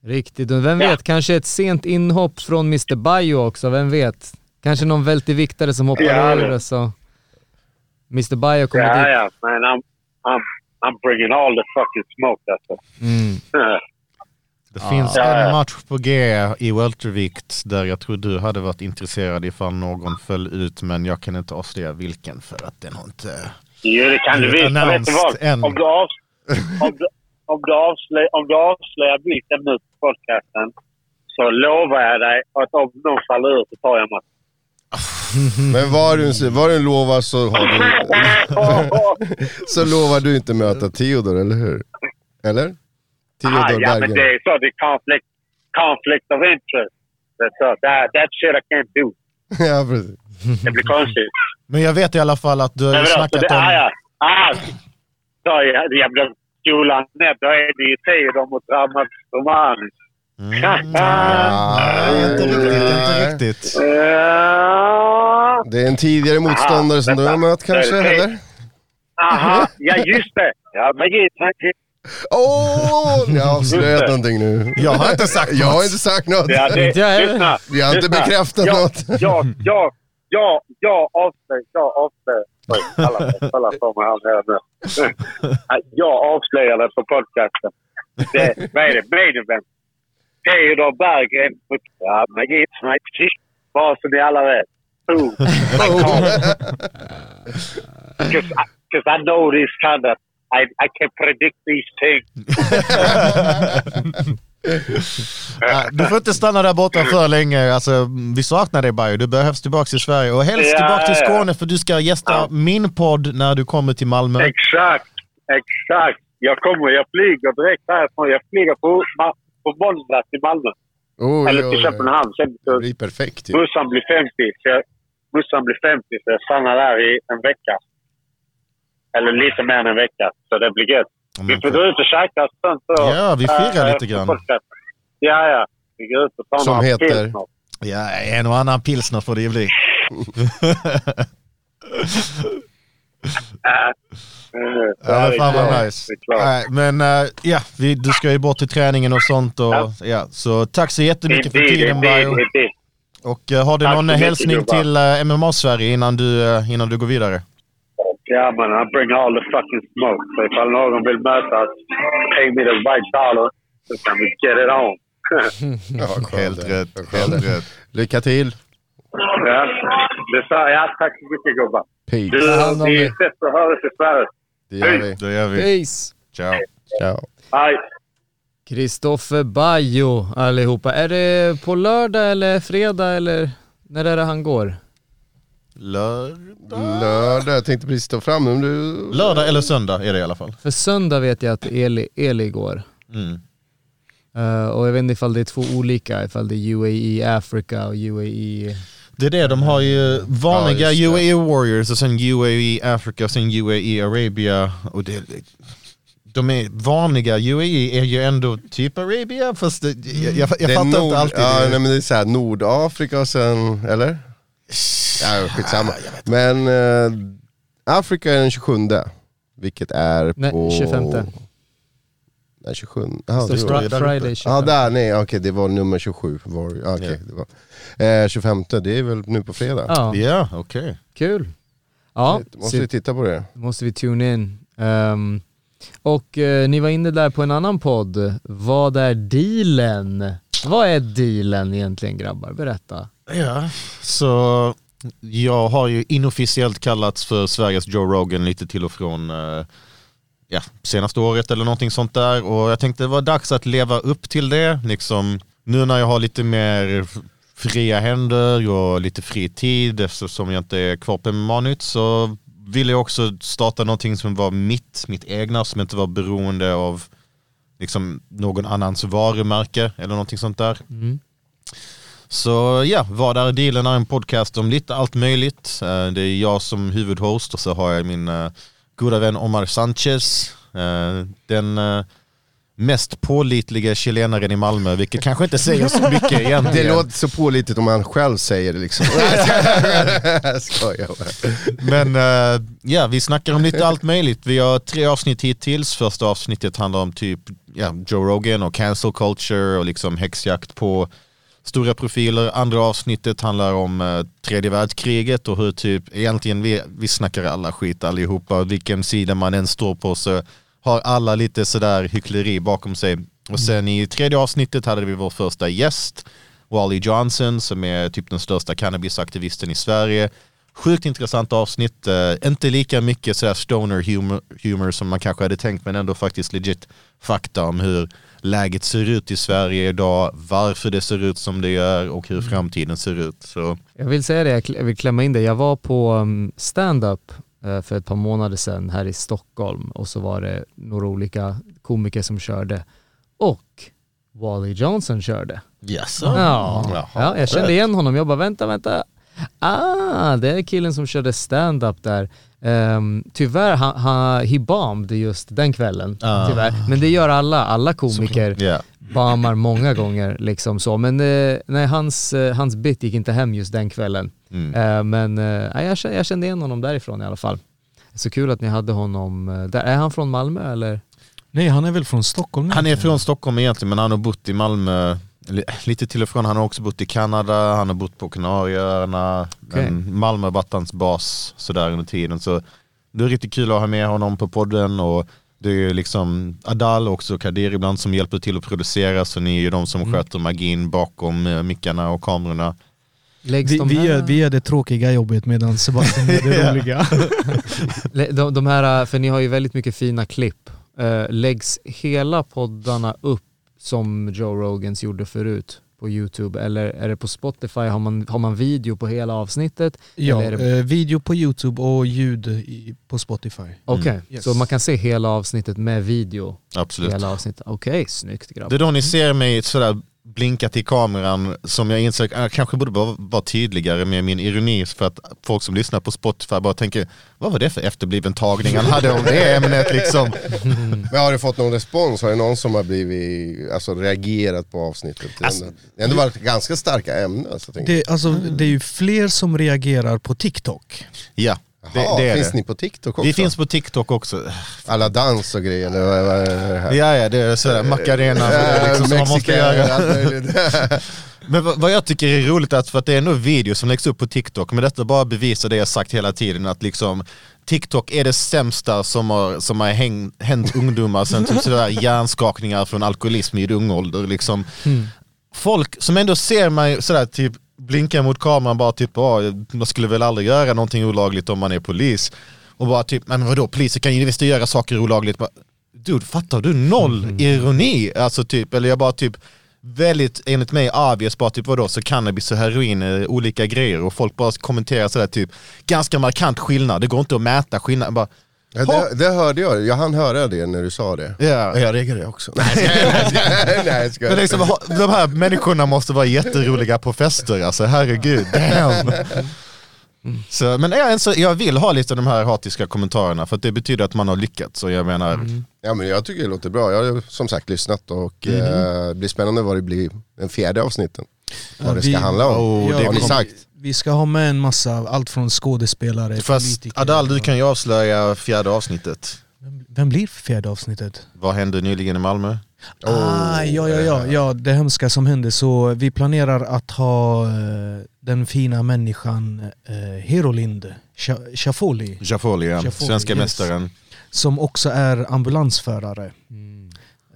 Riktigt dunder. Vem Ja. vet, kanske ett sent inhopp från Mr. Bayo också, vem vet? Kanske någon välteviktare som hoppar Ja, det. och så... Mr. Bayo kommer Ja, dit. ja. Men I'm, I'm, I'm bringing all the fucking smoke alltså. Mm. Det finns Ja, en match på G i weltervikt där jag tror du hade varit intresserad ifall någon föll ut men jag kan inte avslöja vilken för att den har inte... Jo, det kan du visst. Vet du vad? Om du, av, om, du, om, du avslöjar, om du avslöjar vilken nu på podcasten så lovar jag dig att om någon faller ur så tar jag matchen. Men var du, var du lovar så har du... så lovar du inte möta Theodor, eller hur? Eller? Ah, Theodor ja, men det Berger. är så. Det är conflict, conflict of interest. Det är så. That, that shit I can't do. ja, precis. Det blir konstigt. Men jag vet i alla fall att du har ju snackat det, ah, om... ja. ah, så jag, jag blev skolan ner. Då är det ju Theodor mot Ramat Romani. Mm. Ah, Nej, inte riktigt, inte riktigt. Ja. Det är en tidigare motståndare som du har mött kanske, eller? Aha, ja just det. Ja, men Åh, oh, ni har avslöjat någonting nu. Jag har inte sagt Jag har något. inte sagt något. Ja, det, jag lyssna, Vi har inte lyssna. bekräftat jag, något. Jag, jag, jag, jag avslöjar, jag avslöjar. Alla kolla på mig här nu. Jag avslöjade på podcasten. Det, vad är det? Main event. Theodor Berggren. Ja, magi. Bara så ni alla vet. Boom. Because I know this kind of... I, I can predict these things. Du får inte stanna där borta för länge. Alltså, vi saknar dig Bayo. Du behövs tillbaka till Sverige och helst Ja, tillbaka till. Skåne för du ska gästa Ja. min podd när du kommer till Malmö. Exakt, exakt. Jag kommer, jag flyger direkt härifrån. Jag flyger på, på måndag till Malmö. Oj, eller till. Köpenhamn. Sen Det blir perfekt. Mussan blir 50. Så jag, Mussan blir 50 så jag stannar där i en vecka. Eller lite mer än en vecka. Så det blir gött. Vi får gå ut och käka sånt. Så, Ja, vi firar äh, lite grann. Ja, ja. Vi går ut och tar Som några heter? pilsner. Ja, en och annan pilsner får det ju bli. Ja, det fan vad nice. Nej, men eh, ja, vi, du ska ju bort till träningen och sånt. Och, ja. Ja. så tack så jättemycket för tiden Bayo. Och eh, har du Tack någon hälsning till uh, MMA-Sverige innan du, eh, innan du går vidare? Ja, man. I bring all the fucking smoke. Så ifall någon vill mötas, pay me the right dollar, så kan vi get it on. Ja, Helt det rätt, helt det rätt. Lycka till. ja, det sa jag. Tack så mycket gubbar. Peace. Du, vi ses och hörs i Sverige. Det gör vi. Då gör vi. Peace! Ciao. Ciao. Hej. Kristoffer Bajo allihopa. Är det på lördag eller fredag eller när är det han går? Lördag? Lördag, jag tänkte precis ta fram du... Lördag eller söndag är det i alla fall. För söndag vet jag att Eli, Eli går. Mm. Eh, och jag vet inte ifall det är två olika, ifall det är UAE Africa och UAE... Det är det, de har ju vanliga Ja. UAE Warriors och sen UAE Africa och sen UAE Arabia. Och det, de är vanliga UAE är ju ändå typ Arabia fast det, jag, jag, jag Det är fattar nord, inte alltid. Ja, det. nej, men det är så här, Nordafrika och sen, eller? Ja, skitsamma. Men eh, Afrika är den 27, vilket är Nej, på... 25. Nej, 27. Jaha, Står det var, Fri- Friday 25. ja, där, nej, okej, det var nummer 27. Var, okej, Ja. det var. Eh, 25, det är väl nu på fredag? Ja, Ja, okej. kul. Ja, Måste vi titta på det? måste vi tune in. Ehm, och eh, ni var inne där på en annan podd. Vad är dealen? Vad är dealen egentligen grabbar? Berätta. Ja, så jag har ju inofficiellt kallats för Sveriges Joe Rogan lite till och från eh, ja, senaste året eller någonting sånt där. Och jag tänkte det var dags att leva upp till det. Liksom, nu när jag har lite mer fria händer och lite fri tid eftersom jag inte är kvar på manut så ville jag också starta någonting som var mitt, mitt egna, som inte var beroende av liksom, någon annans varumärke eller någonting sånt där. Mm. Så ja, Vad är dealen är en podcast om lite allt möjligt. Eh, Det är jag som huvudhost och så har jag min eh, goda vän Omar Sanchez. eh, Den mest pålitliga chilenaren i Malmö, vilket kanske inte säger så mycket Det egentligen. låter så pålitligt om han själv säger det liksom. Men ja, vi snackar om lite allt möjligt. Vi har tre avsnitt hittills. Första avsnittet handlar om typ ja, Joe Rogan och cancel culture och liksom häxjakt på stora profiler. Andra avsnittet handlar om eh, tredje världskriget och hur typ egentligen vi, vi snackar alla skit allihopa. Vilken sida man än står på så har alla lite sådär hyckleri bakom sig. Och sen i tredje avsnittet hade vi vår första gäst, Wally Johnson som är typ den största cannabisaktivisten i Sverige. Sjukt intressant avsnitt, eh, inte lika mycket sådär stoner humor, humor som man kanske hade tänkt men ändå faktiskt legit fakta om hur läget ser ut i Sverige idag, varför det ser ut som det gör och hur framtiden ser ut. Så Jag vill säga det, jag vill klämma in det. Jag var på um, stand-up eh, för ett par månader sedan här i Stockholm och så var det några olika komiker som körde och Wally Johnson körde. yes. Ja, ja jag kände igen honom. Jag bara vänta, vänta. Ah, det är killen som körde stand-up där. Um, tyvärr, han, han, he bombed just den kvällen. Ah. Tyvärr. Men det gör alla, alla komiker Ja. bombar många gånger liksom så. Men eh, nej, hans, eh, hans bit gick inte hem just den kvällen. Mm. Eh, men eh, jag, kände, jag kände igen honom därifrån i alla fall. Så kul att ni hade honom där. Är han från Malmö eller? Nej han är väl från Stockholm nu? Han är från Stockholm egentligen men han har bott i Malmö lite till och från. Han har också bott i Kanada, han har bott på Kanarieöarna. Men Malmö har varit hans bas sådär under tiden. Så det är riktigt kul att ha med honom på podden och det är ju liksom Adal och också Kadir ibland som hjälper till att producera så ni är ju de som sköter magin bakom eh, mickarna och kamerorna. Läggs Vi, de, vi, här, gör, vi gör det tråkiga jobbet medan Sebastian gör det roliga. de, de här, för ni har ju väldigt mycket fina klipp. Eh, läggs hela poddarna upp som Joe Rogans gjorde förut på YouTube eller är det på Spotify? Har man, har man video på hela avsnittet? Ja, Eller är det- eh, video på Youtube och ljud i, på Spotify. Okej, Yes. så man kan se hela avsnittet med video? Absolut. Hela avsnittet. Okej, snyggt grabbar. Det är då ni ser mig sådär blinka till kameran som jag inser, jag kanske borde vara, vara tydligare med min ironi för att folk som lyssnar på Spotify bara tänker vad var det för efterbliven tagning han hade om det ämnet liksom. Men har du fått någon respons? Har det någon som har blivit, alltså reagerat på avsnittet? Alltså- ändå- det har ändå varit ganska starka ämnen. Så Det, alltså, det är ju fler som reagerar på TikTok. Ja, Jaha, det är finns det. ni på TikTok också? Vi finns på TikTok också. Alla dans och grejer, eller vad vad är det här? Ja, ja det är sådär Macarena det liksom som man måste göra. Men vad- vad jag tycker är roligt är att för att det är ändå videos som läggs upp på TikTok, men detta bara bevisar det jag sagt hela tiden att liksom TikTok är det sämsta som har, som har häng, hänt ungdomar sen typ sådär hjärnskakningar från alkoholism i ung ålder. Liksom. Folk som ändå ser mig sådär typ blinka mot kameran bara typ, "Ja, man skulle väl aldrig göra någonting olagligt om man är polis. Och bara typ, men vadå poliser kan ju visst göra saker olagligt. Bara, Dude, fattar du? Noll ironi. Alltså typ, eller jag bara typ väldigt, enligt mig, obvious, bara typ vadå, så cannabis och heroin är olika grejer och folk bara kommenterar sådär typ, ganska markant skillnad, det går inte att mäta skillnad. Bara, Ja, det, det hörde jag, jag hann höra det när du sa det. ja. Jag reagerade också. Nej. Nej, jag skojar. Men liksom, de här människorna måste vara jätteroliga på fester, alltså herregud, damn. Så, men jag, så, jag vill ha lite de här hatiska kommentarerna för att det betyder att man har lyckats. Och jag menar, Ja men jag tycker det låter bra, jag har som sagt lyssnat och eh, det blir spännande vad det blir den fjärde avsnitten. Vad det ska vi- handla om. Oh, Ja, det har ni sagt? Vi ska ha med en massa, allt från skådespelare, fast. Adal du kan ju avslöja fjärde avsnittet. Vem, vem blir fjärde avsnittet? Vad hände nyligen i Malmö? ah, ja, ja, ja, ja, det hemska som hände. Så vi planerar att ha eh, den fina människan eh, Herolind Sha- Shafoli, Jafoli, ja. Svenska mästaren. som också är ambulansförare.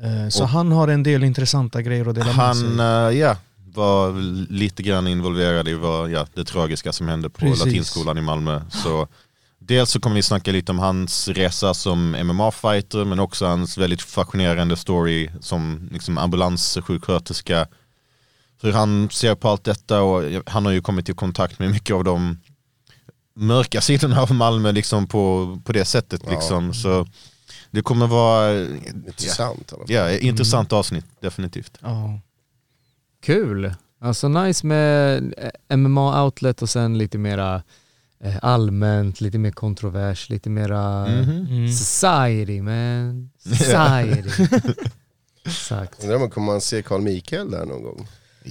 Eh, så Och- han har en del intressanta grejer att dela med Han sig. eh, ja, var lite grann involverad i vad, ja, det tragiska som hände på Precis. Latinskolan i Malmö. Så dels så kommer vi snacka lite om hans resa som MMA-fighter men också hans väldigt fascinerande story som liksom ambulanssjuksköterska. Hur han ser på allt detta och han har ju kommit i kontakt med mycket av de mörka sidorna av Malmö liksom på, på det sättet. Ja. Liksom. Så det kommer vara Intressant. ja, ett intressant avsnitt, definitivt. Ja. Kul! Alltså nice med eh, MMA-outlet och sen lite mera eh, allmänt, lite mer kontrovers, lite mera Mhm. Mm. society man. Society. Exakt. Undrar om man kommer man se Carl Mikael där någon gång?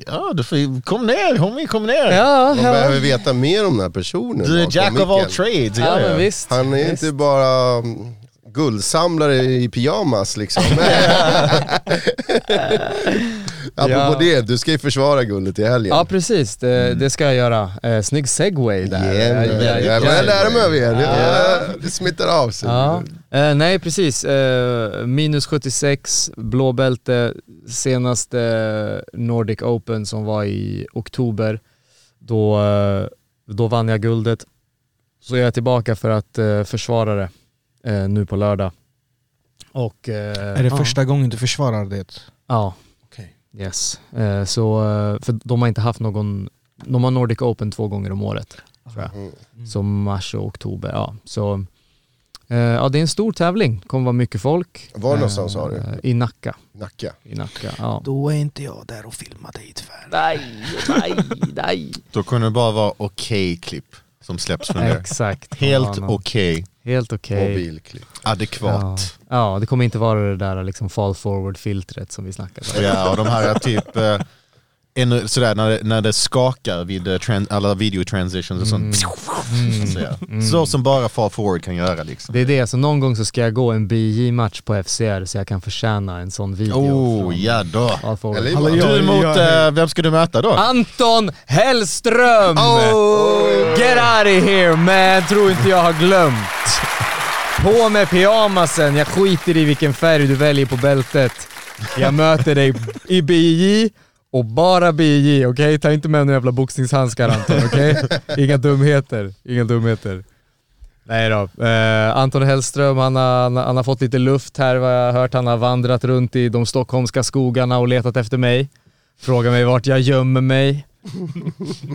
Ja, du får, kom ner, homie, kom ner. Ja, Man ja. behöver veta mer om den här personen. Du är jack of all trades. ja Ja, ja. visst. Han är visst. inte bara guldsamlare i pyjamas liksom. Apropå Ja. det, du ska ju försvara guldet i helgen. Ja precis, det, det ska jag göra. Eh, snygg segway där. Yeah, Ja, ja, jag ja. börjar lära mig av er, det, det smittar av sig. Ja. Eh, nej precis, eh, minus 76, blåbälte, senaste Nordic Open som var i oktober. Då, eh, då vann jag guldet. Så jag är tillbaka för att eh, försvara det eh, nu på lördag. Och, eh, Är det ja. första gången du försvarar det? Ja. Okej. Yes. Eh, så, eh, för de har inte haft någon, de har Nordic Open två gånger om året. Tror jag. Mm. Så mars och oktober, ja. Så, eh, ja det är en stor tävling, kommer vara mycket folk. Var någonstans sa du? Eh, I Nacka. Nacka. I Nacka, ja. Då är inte jag där och filmar dig tyvärr. Nej, nej, nej. Då kunde det bara vara okej klipp som släpps från er. Exakt. Helt Ja, okej, Helt okej. Mobilklipp. adekvat. Ja. ja, det kommer inte vara det där liksom fall forward-filtret som vi snackade om. Ja, och de här är typ ännu, sådär när det, när det skakar vid eh, tran, alla video transitions och sånt. Så, ja. så som bara fall forward kan göra liksom. Det är det, så någon gång så ska jag gå en BJ-match på FCR så jag kan förtjäna en sån video. Oh, ja då. Du mot, eh, vem ska du möta då? Anton Hellström! Oh! Get out of here man, tror inte jag har glömt. På med pyjamasen, jag skiter i vilken färg du väljer på bältet. Jag möter dig i BJ och bara BJ, okej? Ta inte med några jävla boxningshandskar Anton, okej? Inga dumheter, inga dumheter. Nej då. Eh, Anton Hellström, han har, han, har, han fått lite luft här vad jag har hört. Han har vandrat runt i de stockholmska skogarna och letat efter mig. Frågar mig vart jag gömmer mig.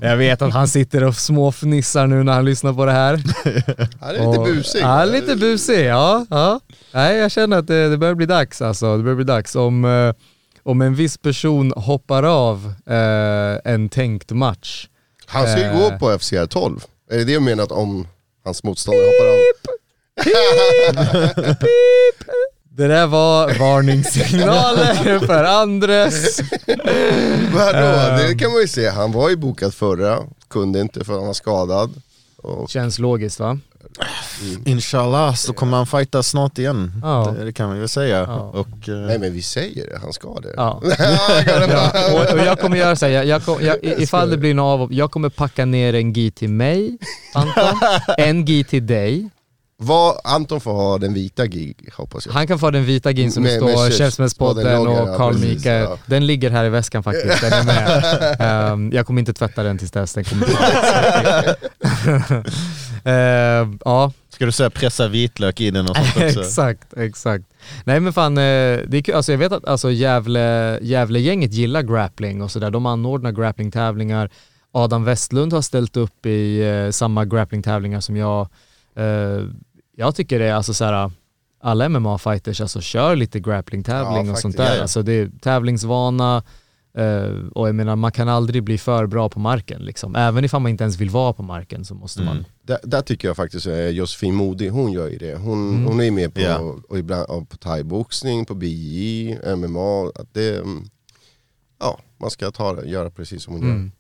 Jag vet att han sitter och småfnissar nu när han lyssnar på det här. Han är lite Och- busig. Ja, lite busig. Ja, ja. Nej, jag känner att det, det börjar bli dags alltså. Det börjar bli dags. Om, eh, om en viss person hoppar av eh, en tänkt match. Han ska ju Eh. gå på FCR 12. Är det det du menar att om hans motståndare hoppar av? Det där var varningssignaler för Andres. Vadå? Eh. Det kan man ju se. Han var ju bokad förra, kunde inte för han var skadad. Och Känns logiskt va? Inshallah så kommer han fighta snart igen. Ja. Det, det kan man ju säga. Ja. Och, eh, Nej men vi säger det, han ska det. Ja. Och, och jag kommer göra så här, jag, jag, kom- jag, i- ifall det blir något av, jag kommer packa ner en gi till mig, Anton, en gi till dig. Vad, Anton får ha den vita gig hoppas jag. Han kan få den vita gin som Med- står käfts- Käftsmällspodden och Carl Mikael. ja. Den ligger här i väskan faktiskt, den är med. Ehm, jag kommer inte tvätta den tills dess, den kommer uh, Ja, Ska du säga pressa vitlök i den och sånt också? exakt, exakt. Nej men fan, eh, det är. Alltså jag vet att alltså, Gävle, Gävle-gänget gillar grappling och sådär. De anordnar grapplingtävlingar. Adam Westlund har ställt upp i eh, samma grapplingtävlingar som jag. Eh, jag tycker det är alltså såhär, alla MMA-fighters alltså kör lite grapplingtävling Ja, och sånt där. Ja, ja. Alltså det är tävlingsvana eh, och jag menar man kan aldrig bli för bra på marken liksom. Även ifall man inte ens vill vara på marken så måste Mm. man. Där, där tycker jag faktiskt eh, Josefin Modig, hon gör ju det. Hon, Mm. hon är med på, Ja. och ibland, på thaiboxning, på BJ, MMA. Att det, mm, ja, man ska ta det, göra precis som hon gör. Mm.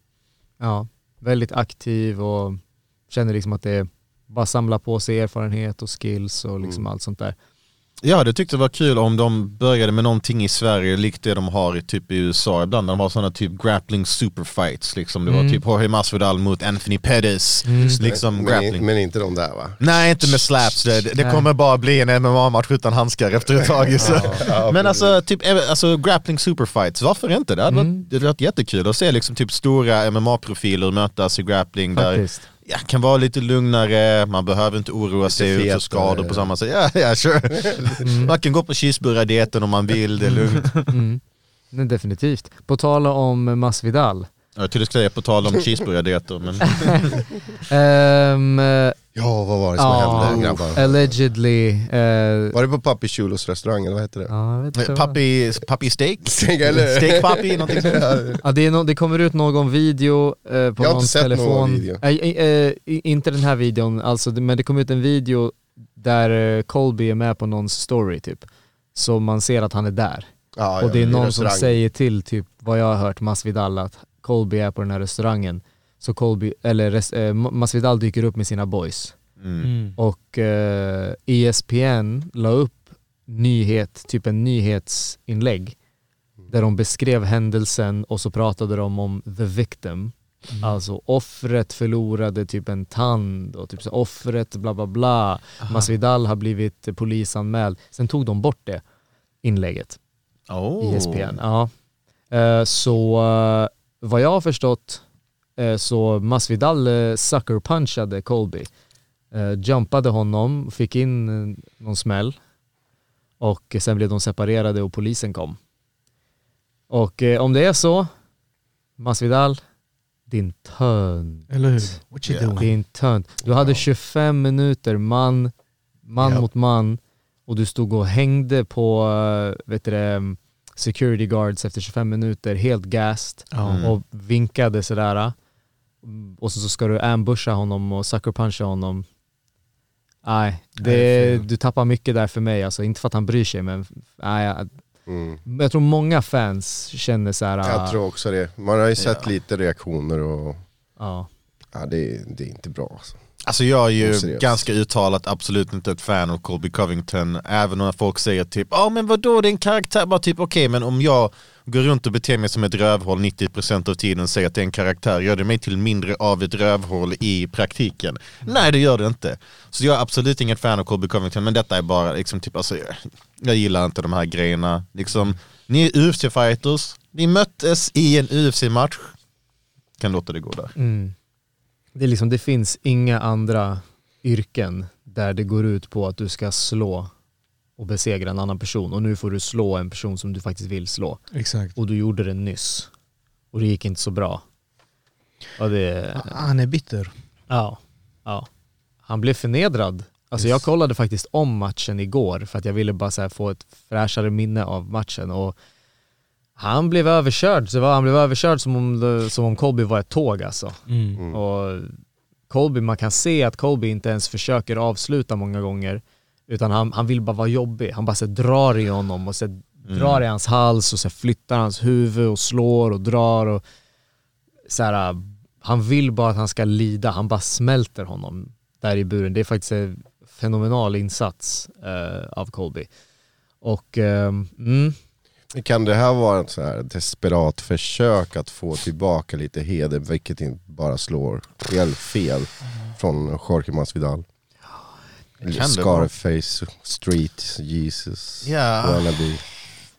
Ja, väldigt aktiv och känner liksom att det är bara samla på sig erfarenhet och skills och liksom Mm. allt sånt där. Ja, det tyckte jag var kul om de började med någonting i Sverige likt det de har i typ i USA ibland. De har sådana typ grappling superfights. Liksom. Det var Mm. typ Jorge Masvidal mot Anthony Pettis. Liksom men, grappling. men inte de där va? Nej, inte med slaps. Det, det Nej. kommer bara bli en MMA-match utan handskar efter ett tag. Så. Men alltså, typ, eh, alltså grappling superfights, varför inte? Det hade, Mm. varit, det hade varit jättekul att se liksom, typ stora MMA-profiler mötas i grappling där. Ja, kan vara lite lugnare, man behöver inte oroa sig för skador på samma sätt. Ja, ja sure. Man kan gå på cheeseburgardieten om man vill, det är lugnt. Mm. Nej, definitivt. På tal om Masvidal. Jag trodde du skulle säga på tal om cheeseburgardieter, men eh, Ja, vad var det som ja, hände grabbar? allegedly. eh, Var det på Papi Chulos restaurang eller vad hette det? ja, jag vad- Pappi, pappi steak? Eller? Steak pappi, någonting sånt. Ja, det, är no, det kommer ut någon video eh, på Jag någons sett någon telefon. video. Eh, i- inte den här videon, alltså, det- men det kom ut en video där eh, Colby är med på någons story typ. Så man ser att han är där. Ja, och det ja, är i någon som säger till typ vad jag har hört Masvidal att Colby är på den här restaurangen. Så Colby, eller res, eh, Masvidal dyker upp med sina boys. Mm. Mm. Och eh, ESPN la upp nyhet, typ en nyhetsinlägg där de beskrev händelsen och så pratade de om the victim. Alltså offret förlorade typ en tand och typ så offret bla bla bla. Masvidal har blivit polisanmäld. Sen tog de bort det inlägget. Oh. ESPN. Ja. Eh, Så eh, vad jag har förstått så Masvidal eh, sucker punchade Colby. Eh, Jumpade honom, fick in eh, någon smäll och sen blev de separerade och polisen kom. Och eh, om det är så, Masvidal, din tönt. Eller hur? What you doing? Din tönt. Du hade 25 minuter man, man Ja. mot man och du stod och hängde på eh, vet du det, security guards efter 25 minuter, helt gassed. Mm. och vinkade sådär. Mm, Och så, så ska du ambusha honom och sucker puncha honom. Nej, Nej, det du tappar mycket där för mig. Alltså, inte för att han bryr sig men nej, jag, Mm. jag tror många fans känner så här. Jag tror också det. Man har ju sett Ja. lite reaktioner och ja. ja, det, är- det är inte bra. Alltså. Alltså jag är ju Oseriöst. ganska uttalat absolut inte ett fan av Colby Covington Även om folk säger typ, ja men vadå det är en karaktär, bara typ okej men om jag går runt och beter mig som ett rövhål 90% av tiden och säger att det är en karaktär, gör det mig till mindre av ett rövhål i praktiken? Nej det gör det inte. Så jag är absolut inget fan av Colby Covington men detta är bara liksom typ, alltså, jag, jag gillar inte de här grejerna. Liksom, ni är UFC-fighters, ni möttes i en UFC-match, kan låta det gå där. Mm. Det, är liksom, det finns inga andra yrken där det går ut på att du ska slå och besegra en annan person och nu får du slå en person som du faktiskt vill slå Exakt. och du gjorde det nyss och det gick inte så bra. Det, Han är bitter. ja, ja. Han blev förnedrad. Alltså jag kollade faktiskt om matchen igår för att jag ville bara så här få ett fräschare minne av matchen och han blev överkörd, så var, han blev överkörd som om, det- som om Colby var ett tåg alltså. Mm. Och Colby, man kan se att Colby inte ens försöker avsluta många gånger. Utan han, han vill bara vara jobbig. Han bara så här, drar i honom och så här, drar i hans hals och så här, flyttar hans huvud och slår och drar. Och, så här, han vill bara att han ska lida. Han bara smälter honom där i buren. Det är faktiskt en fenomenal insats eh, av Colby. Och ehm, mm, Kan det här vara ett så här desperat försök att få tillbaka lite heder, vilket inte bara slår helt fel från Jorge Masvidal? det kan det vara. Scarface, Street, Jesus, wannabe.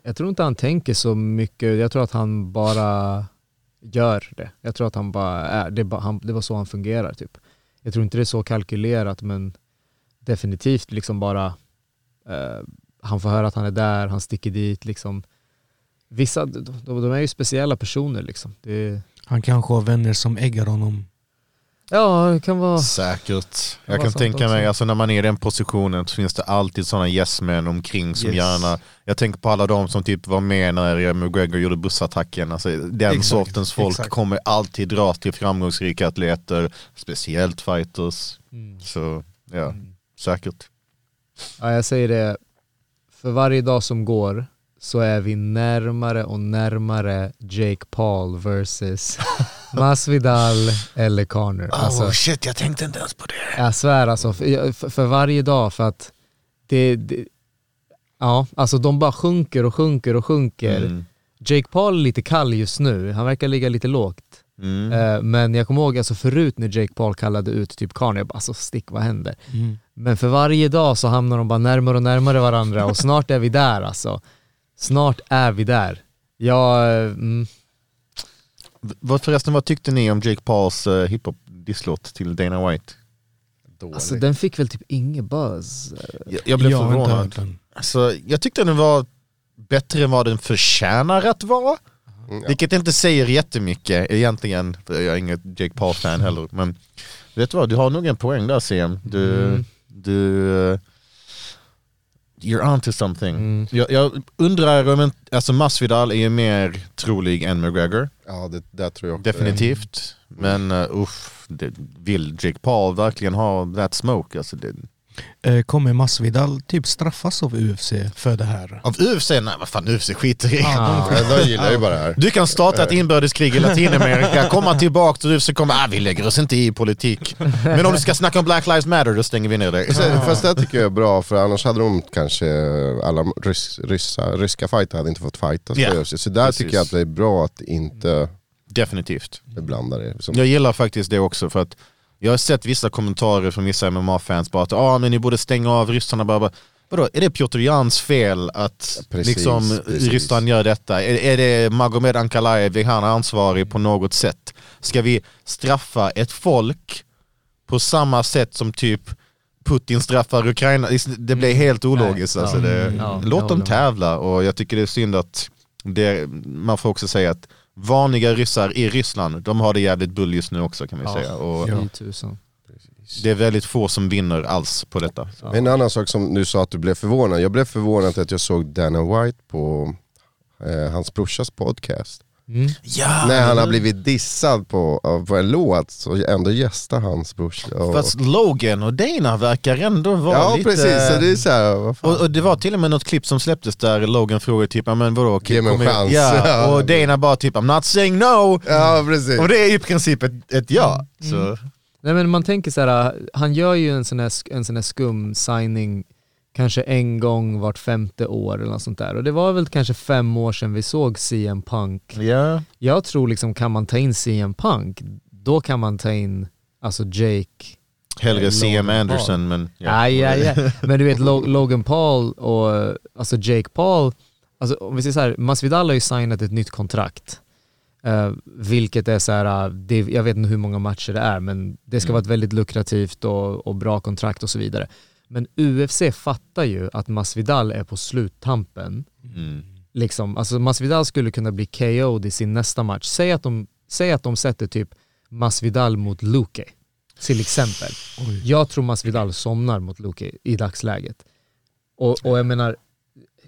Jag tror inte han tänker så mycket, jag tror att han bara gör det. Jag tror att han bara är, det, han, det var så han fungerar typ. Jag tror inte det är så kalkylerat men definitivt liksom bara eh, han får höra att han är där, han sticker dit liksom. Vissa, de, de de är ju speciella personer liksom. Det, Han kanske har vänner som äggar honom. Ja, det kan vara... Säkert. Jag var kan tänka mig, också. alltså när man är i den positionen så finns det alltid sådana yes omkring som Yes. gärna, jag tänker på alla de som typ var med när McGregor gjorde bussattacken, alltså den Exakt, sortens folk exakt. kommer alltid dra till framgångsrika atleter, speciellt fighters. Mm. Så ja, säkert. Ja, jag säger det, för varje dag som går så är vi närmare och närmare Jake Paul versus Masvidal eller Connor. Alltså, Oh, shit, jag tänkte inte ens på det. jag svär alltså, för, för, för varje dag för att det, det, Ja, alltså de bara sjunker och sjunker och sjunker. Mm. Jake Paul är lite kall just nu, han verkar ligga lite lågt. Mm. Eh, men jag kommer ihåg alltså förut när Jake Paul kallade ut typ Carney, jag bara alltså stick vad händer? Mm. Men för varje dag så hamnar de bara närmare och närmare varandra och snart är vi där alltså. Snart är vi där. Jag, eh, mm, Vad förresten, vad tyckte ni om Jake Pauls uh, hiphop-disslåt till Dana White? Dålig. alltså den fick väl typ ingen buzz. Jag, jag blev Jag förvånad. Alltså, jag tyckte den var bättre än vad den förtjänar att vara. Mm, ja. Vilket inte säger jättemycket egentligen, för jag är inget Jake Paul-fan heller. Men vet du vad, du har nog en poäng där CM. Du, Mm. du eh, you're onto something. Mm. Jag, jag undrar om en, alltså Masvidal är ju mer trolig än McGregor, Ja, det där tror jag också. definitivt. Men uh, uff, det, vill Jake Paul verkligen ha that smoke? Alltså det, Kommer Masvidal typ straffas av UFC för det här? av UFC? Nej vad fan UFC skiter i. Ja, de gillar ju bara det här. Du kan starta ett inbördeskrig i Latinamerika, komma tillbaka och UFC kommer, ah, vi lägger oss inte i politik. Men om du ska snacka om Black Lives Matter, då stänger vi ner dig. Så- Fast det tycker jag är bra, för annars hade de kanske, alla rys, ryssa, ryska fighter hade inte fått fightas Ja, på UFC. Så där precis. tycker jag att det är bra att inte Definitivt. blanda det. Som, Jag gillar faktiskt det också för att jag har sett vissa kommentarer från vissa MMA-fans bara att ah, men ni borde stänga av ryssarna. Bara, bara, vadå, är det Piotr Jans fel att Precis, liksom, precis. Ryssland gör detta? Är, är det Magomed Ankalaev, är han ansvarig på något sätt? Ska vi straffa ett folk på samma sätt som typ Putin straffar Ukraina? Det blir helt ologiskt. Nej, Alltså ja, det, mm, ja, låt dem tävla och jag tycker det är synd att det, man får också säga att vanliga ryssar i Ryssland, de har det jävligt bull just nu också kan vi Ja. säga. Och Ja. Det är väldigt få som vinner alls på detta. Men En annan sak som du sa att du blev förvånad. Jag blev förvånad att jag såg Dana White på eh, hans brorsas podcast. Mm. Ja, När han har blivit dissad på, av- på en låt så ändå gästar hans brorsa. Och, Fast Logan och Dana verkar ändå vara ja lite... precis, så det är så här, vad fan. och, och det var till och med något klipp som släpptes där Logan frågade typ, "Ja, men vadå? Ge mig en chans." Ja, Ja. och Dana bara typ, I'm not saying no! Ja precis. Och det är i princip ett, ett ja. Mm. Så, Nej men man tänker så här, han gör ju en sån här, en sån här skum signing kanske en gång vart femte år eller något sånt där. Och det var väl kanske fem år sedan vi såg CM Punk. ja. Jag tror liksom, kan man ta in CM Punk, då kan man ta in alltså Jake Hellre Logan CM. Anderson men... Ja. Ja, ja, Men du vet Lo- Logan Paul och alltså Jake Paul, alltså om vi säger så här, Masvidal har ju signat ett nytt kontrakt. Eh, vilket är så här, uh, det, jag vet inte hur många matcher det är, men det ska Mm. vara ett väldigt lukrativt och, och bra kontrakt och så vidare. Men UFC fattar ju att Masvidal är på sluttampen. Mm. Liksom, alltså Masvidal skulle kunna bli KO'd i sin nästa match. Säg att de, säg att de sätter typ Masvidal mot Luke, till exempel. Jag tror Masvidal somnar mot Luke i dagsläget. Och, och jag menar,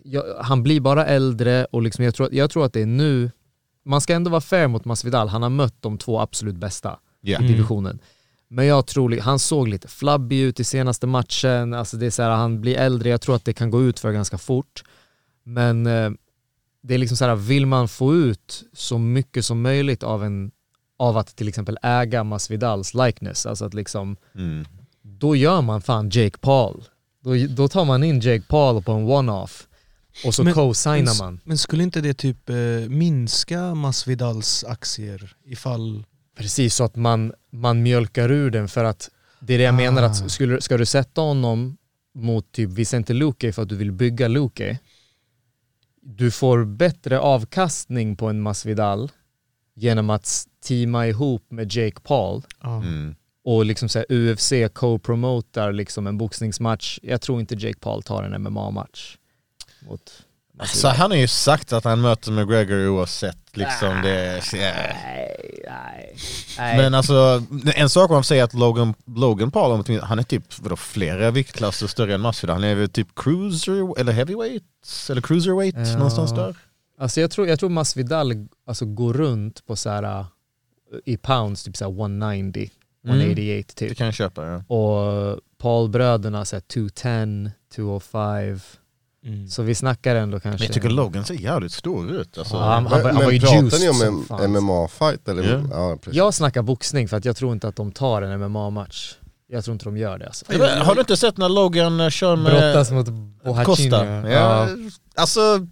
jag, han blir bara äldre och liksom jag, tror, jag tror att det är nu, man ska ändå vara fair mot Masvidal, han har mött de två absolut bästa Ja. i divisionen. Men jag tror, han såg lite flabbig ut i senaste matchen, alltså det är så här, han blir äldre, jag tror att det kan gå ut för ganska fort. Men eh, det är liksom så här, vill man få ut så mycket som möjligt av, en, av att till exempel äga Masvidals likeness, alltså att liksom, Mm. då gör man fan Jake Paul. Då, då tar man in Jake Paul på en one-off och så Men- co-signar men, man. Men skulle inte det typ eh, minska Masvidals aktier ifall... Precis, så att man, man mjölkar ur den för att det är det jag menar Ah. att skulle, ska du sätta honom mot typ Vicente Luque för att du vill bygga Luque, du får bättre avkastning på en Masvidal genom att teama ihop med Jake Paul Mm. och liksom så UFC co-promotar liksom en boxningsmatch. Jag tror inte Jake Paul tar en MMA-match mot Så Masvidal. han har ju sagt att han möter McGregor oavsett. Liksom det, ja. Nej, nej, nej. Men alltså, en sak man säger att Logan, Logan Paul, han är typ vadå, flera viktklasser större än Masvidal. Han är väl typ cruiser, eller heavyweight, eller cruiserweight, Ja. någonstans där. Alltså jag tror, jag tror Masvidal alltså, går runt på så här uh, i pounds, typ så här 190, 188 Det typ. kan jag köpa, ja. Och Paul-bröderna så här 210, 205. Mm. Så vi snackar ändå kanske... Men jag tycker Logan ser jävligt stor ut. Alltså. Ja, han- Men, var- han var men ju pratar ni om en MMA-fight eller? Ja. Ja, precis. Jag snackar boxning för att jag tror inte att de tar en MMA-match. Jag tror inte de gör det alltså. Har du inte sett när Logan eh, kör med Brottas mot Bohachinho. Costa? Ja. Alltså,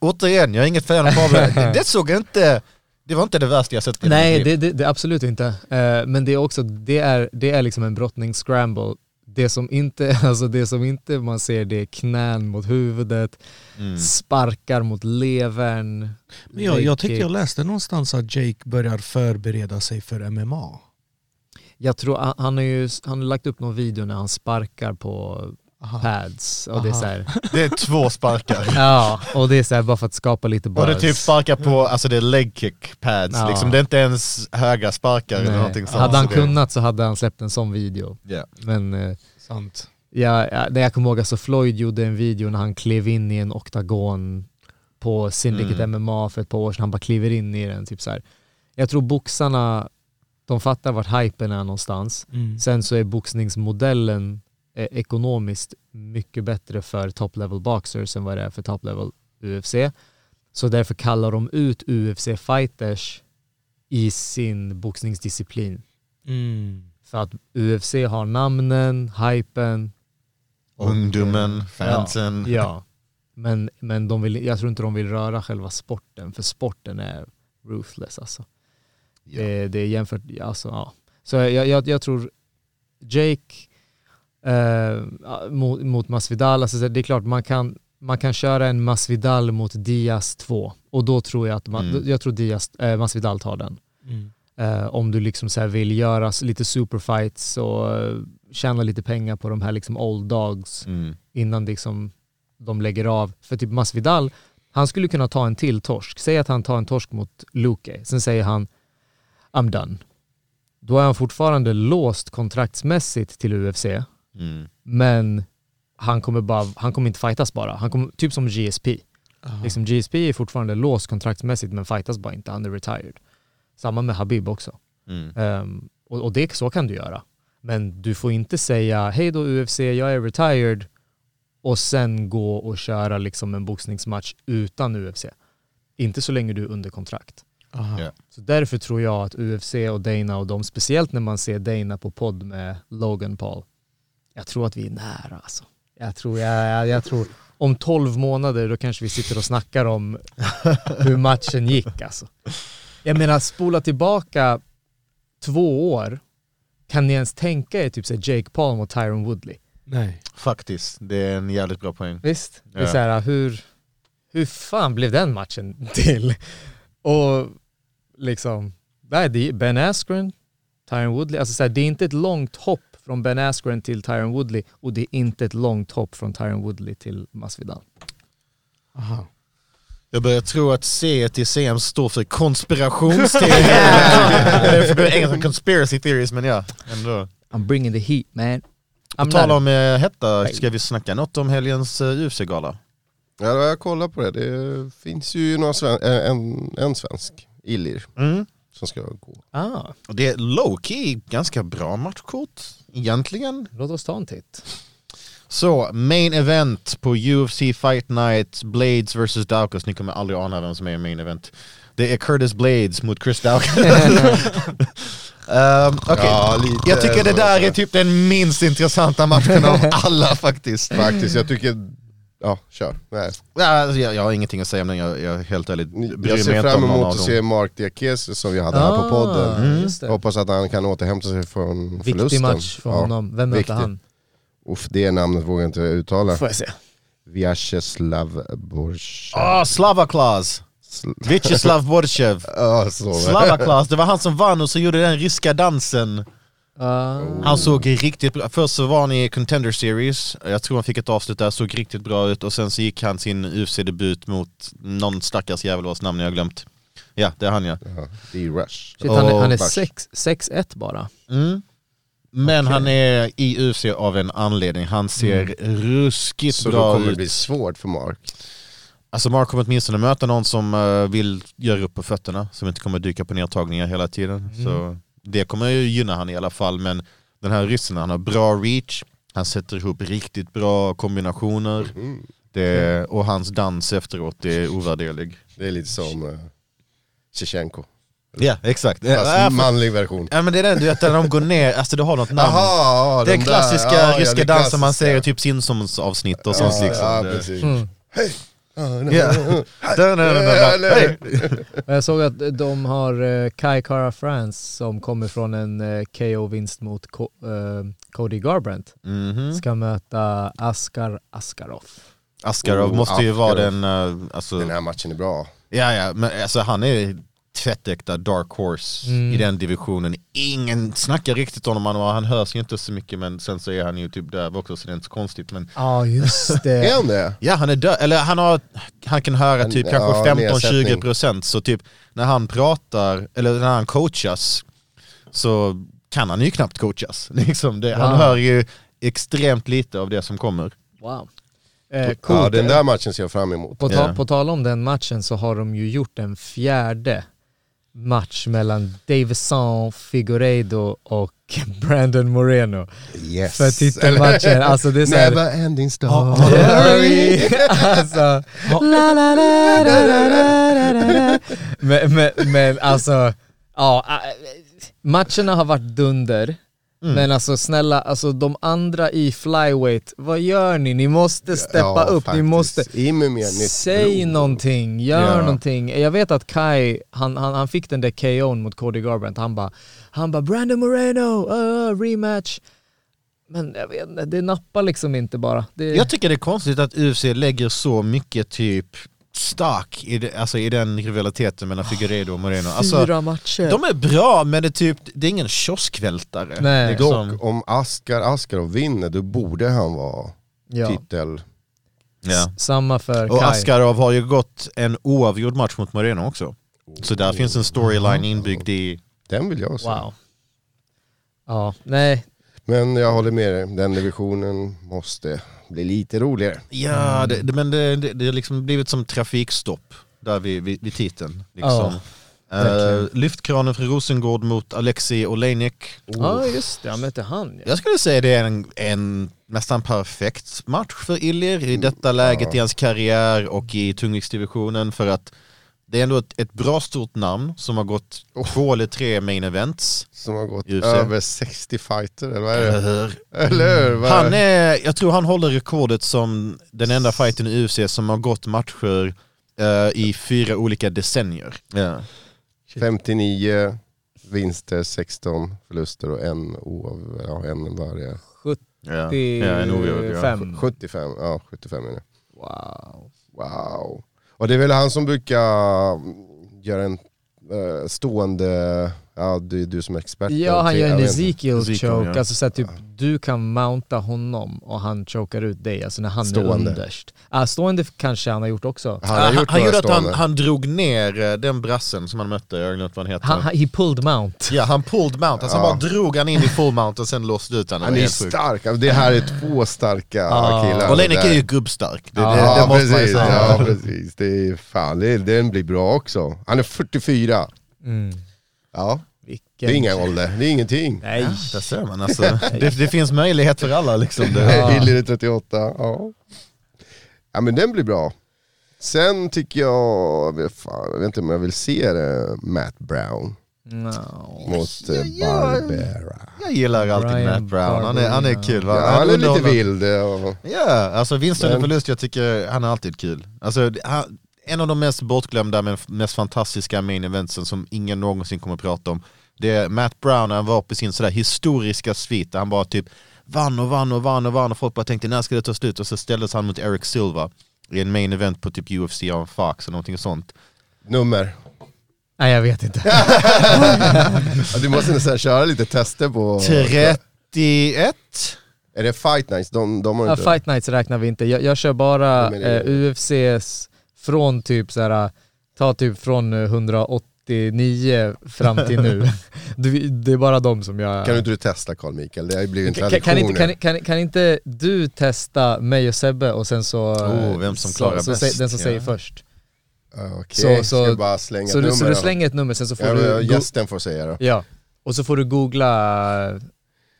återigen, jag är inget fan av det, det såg inte, det var inte det värsta jag sett i Nej, det, det, det absolut inte. Eh, men det är också, det är, det är liksom en brottningsscramble. Det som inte, alltså det som inte man ser det är knän mot huvudet, Mm. sparkar mot levern. Men jag, jag tyckte jag läste någonstans att Jake börjar förbereda sig för MMA. Jag tror han- han har ju han har lagt upp någon video när han sparkar på Aha. pads och det är så här, Det är två sparkar. ja och det är så här bara för att skapa lite Och buzz. det är typ sparkar på, alltså det är leg kick pads, Ja. liksom, det är inte ens höga sparkar eller Nej. någonting sånt. Hade han så kunnat så hade han släppt en sån video. Ja. Men eh, Sant. ja, ja, det jag kommer ihåg, alltså Floyd gjorde en video när han klev in i en oktagon på Syndicate Mm. MMA för ett par år sedan. Han bara kliver in i den. Typ så här. Jag tror boxarna, de fattar vart hypen är någonstans. Mm. Sen så är boxningsmodellen eh, ekonomiskt mycket bättre för top level boxers än vad det är för top level UFC. Så därför kallar de ut UFC-fighters i sin boxningsdisciplin. Mm. För att UFC har namnen, hypen. och- Ungdomen, fansen. Ja, ja. Men, men de vill, jag tror inte de vill röra själva sporten, för sporten är ruthless alltså. Ja. Det, det är jämfört, alltså ja. Så jag, jag, jag tror Jake eh, mot, mot Masvidal, alltså så det är klart man kan, man kan köra en Masvidal mot Diaz 2 och då tror jag att man, Mm. jag tror Diaz, eh, Masvidal tar den. Mm. Eh, om du liksom så här vill göra lite superfights och uh, tjäna lite pengar på de här liksom old dogs Mm. innan liksom de lägger av. För typ Masvidal, han skulle kunna ta en till torsk. Säg att han tar en torsk mot Luke, sen säger han I'm done. Då är han fortfarande låst kontraktsmässigt till UFC, Mm. men han kommer, bara, han kommer inte fightas bara. Han kommer, typ som GSP. Aha. Liksom GSP är fortfarande låst kontraktsmässigt men fightas bara inte, han är retired. Samma med Habib också. Mm. Ehm, och, och det, så kan du göra. Men du får inte säga hej då UFC, jag är retired och sen gå och köra liksom en boxningsmatch utan UFC. Inte så länge du är under kontrakt. Aha. Ja. Så därför tror jag att UFC och Dana och de, speciellt när man ser Dana på podd med Logan Paul, jag tror att vi är nära alltså. Jag tror, jag, jag, jag tror om 12 månader då kanske vi sitter och snackar om hur matchen gick alltså. Jag menar spola tillbaka två år, kan ni ens tänka er typ så här Jake Paul mot Tyron Woodley? Nej. Faktiskt, det är en jävligt bra poäng. Visst? Det är Ja. så här, hur, hur fan blev den matchen till? Och liksom, nej, det är Ben Askren, Tyron Woodley, alltså så här, det är inte ett långt hopp från Ben Askren till Tyron Woodley och det är inte ett långt hopp från Tyron Woodley till Masvidal. Aha. Jag börjar tro att C till CM står för konspirationsteorier. För det är engelska conspiracy theories men ja, ändå. I'm bringing the heat man. På tal om eh, hetta, ska vi snacka något om helgens uh, UFC-gala? Ja, jag kollar på det. Det finns ju några sven- eh, en, en svensk, Illir, Mm. Som ska gå. Ah, Och Det är low-key ganska bra matchkort egentligen. låt oss ta en titt. Så, main event på UFC Fight Night, Blades vs Daukus. Ni kommer aldrig ana vem som är main event. Det är Curtis Blades mot Chris Daukus. um, okej. Ja, lite Jag tycker det där är typ den minst intressanta matchen av alla faktiskt. Faktiskt, jag tycker... Ja, kör. Nej. Ja, alltså, jag, jag har ingenting att säga om den, jag, jag helt ärligt bryr Jag ser fram emot att se Mark Diakese som vi hade här på podden. Mm. Just det. Hoppas att han kan återhämta sig från Viktig förlusten. match för Ja, honom. Vem möter viktig. han? Uff, det namnet vågar jag inte uttala. Får jag se. Vyacheslav Borshev. Ah, Slava Claus! Vyacheslav Borchev. Ja, så. Slava Claus, det var han som vann och så gjorde den ryska dansen. Ah. Han såg riktigt bra Först så var han i Contender Series, jag tror han fick ett avslut där, såg riktigt bra ut och sen så gick han sin UFC-debut mot någon stackars jävel vars namn jag har glömt. Ja, det är han ja. Ja, D-Rush. Shit, han är, han är Och Bars. sex- 6-1 bara. Mm. Men han är i UFC av en anledning, han ser ruskigt Så då bra kommer det ut. bli svårt för Mark. Alltså Mark kommer åtminstone möta någon som eh, vill göra upp på fötterna, som inte kommer dyka på nedtagningar hela tiden. Så det kommer ju gynna han i alla fall, men den här ryssen, han har bra reach, han sätter ihop riktigt bra kombinationer. Mm. Det, och hans dans efteråt är ovärderlig. Det är lite som uh, Shevchenko. Ja, exakt. Ja, Fast manlig version. Ja men det är den, du vet när de går ner, alltså du har något namn. Jaha, det är de där, klassiska ja, ja, ryska det dansen man ser i typ Simpsons avsnitt och sånt Ja, liksom. ja, precis. Mm. Hej! Jag såg att de har eh, Kai Kara France som kommer från en eh, KO-vinst mot eh, Cody Garbrandt. Mhm. Ska möta Askar Askarov. Askarov Oh, måste ju vara Askarov. den, uh, alltså, Den här matchen är bra. ja ja, men alltså han är tvättäkta dark horse Mm. i den divisionen. Ingen snackar riktigt om honom, han hörs ju inte så mycket men sen så är han ju typ döv också så det är inte så konstigt. Men Ja just Är det. han det? ja han är döv, eller han, har, han kan höra En- typ ja, kanske nedsättning. 15-20 procent så typ när han pratar, eller när han coachas så kan han ju knappt coachas. Liksom det, Han Wow. hör ju extremt lite av det som kommer. Wow. Eh. Ja, den där matchen ser jag fram emot. På, ta- Ja. på tal om den matchen så har de ju gjort en fjärde match mellan Davison Figueiredo och Brandon Moreno. Yes. För titelmatchen, alltså det är såhär... Never ending story. alltså... men, men, men alltså, ja, äh, matcherna har varit dunder. Mm. Men alltså snälla, alltså de andra i flyweight, vad gör ni? Ni måste steppa Ja, upp, ni faktiskt. måste... Mer nytt Säg blod. någonting, gör Ja. någonting. Jag vet att Kai, han, han, han fick den där KO'n mot Cody Garbrandt, han bara han bara Brandon Moreno, uh, rematch. Men jag vet inte, det nappar liksom inte bara. Det, Jag tycker det är konstigt att UFC lägger så mycket typ stark i, det, alltså i den rivaliteten mellan Figueiredo och Moreno. Alltså, Fyra matcher. de är bra men det är, typ, det är ingen kioskvältare. Nej. liksom. Dock, om Askar Askarov vinner, då borde han vara ja. titel... Ja. Samma för Och Kai. Askarov har ju gått en oavgjord match mot Moreno också. Så där finns en storyline inbyggd i... Den vill jag se. Wow. Ja, nej. Men jag håller med dig, den divisionen måste bli lite roligare. Ja, det, det, men det, det, det har liksom blivit som trafikstopp där vid, vid, vid titeln. Liksom. Ja, verkligen. lyftkranen för Rosengård mot Alexei Olejnik. Ja just det, han mötte han ja. Jag skulle säga det är en, en nästan perfekt match för Illir i detta läget i hans karriär och i tungviktsdivisionen för att det är ändå ett, ett bra stort namn som har gått två eller tre main events. Som har gått över 60 fighter, eller vad är Eller det? hur? Eller hur? Han är, jag tror han håller rekordet som den enda fighten i UFC som har gått matcher eh, i fyra olika decennier. Ja. 59 vinster, 16 förluster och en oav... Ja, en varje. Ja. Ja, en oavgjord, ja. 75. 75, ja 75 är det. Wow. Wow. Och det är väl han som brukar mm, göra en eh, stående, ja det är du som är expert. Ja han gör en. Ezekiel choke, ja. alltså så typ du kan mounta honom och han chokar ut dig, alltså när han Stående. är underst. Ah, stående kanske han har gjort också. Han har han, gjort han några gjorde att han, han drog ner eh, den brassen som han mötte, jag glömt vad han heter. Han, han, he pulled mount. Ja, han pulled mount, alltså Ja. han bara drog han in i full mount och sen låste ut honom. Han Det är stark, Alltså, det här är två starka killar. Och Det- är ju gubbstark, det, Ja, det, det måste man ju precis, säga. ja precis, det är, fan, det, den blir bra också. Han är 44, Mm. Ja Vilken... det är ingen ålder, det är ingenting. Nej. Där ser man alltså, det, det finns möjlighet för alla liksom. Det. Ja. Är 38, ja. Ja men den blir bra. Sen tycker jag, fan, jag vet inte om jag vill se det, Matt Brown No. mot eh, ja. Barbera. Jag gillar alltid Brian Matt Brown, han är, han är kul va? Ja, han är lite vild. Och, Ja, alltså vinst eller förlust, jag tycker han är alltid kul. Alltså, han, en av de mest bortglömda men mest fantastiska main eventsen som ingen någonsin kommer att prata om. Det är Matt Brown när han var på sin sådär historiska svit där han bara typ vann och vann och vann och vann och folk bara tänkte när ska det ta slut? Och så ställdes han mot Eric Silva i en main event på typ UFC on Fox eller någonting sånt. nummer. Nej jag vet inte. Ja, du måste nästan köra lite tester på... 31? Är det Fight Nights? De, de har Ja, inte... fight nights räknar vi inte. Jag, jag kör bara eh, UFCs från typ så här, ta typ från eh, 189 fram till nu. Du, det är bara de som jag... Kan du inte du testa Carl Mikael? Det har ju blivit en Kan, tradition. kan, inte, nu. kan, kan, kan inte du testa mig och Sebbe och sen så... Oh, vem som så, klarar så, bäst, säg- Den som ja. säger först. Okej, Så- så- ska jag bara slänga Så ett nummer så du slänger ett nummer, sen så får Ja, du... gästen får säga då. ja, och så får du googla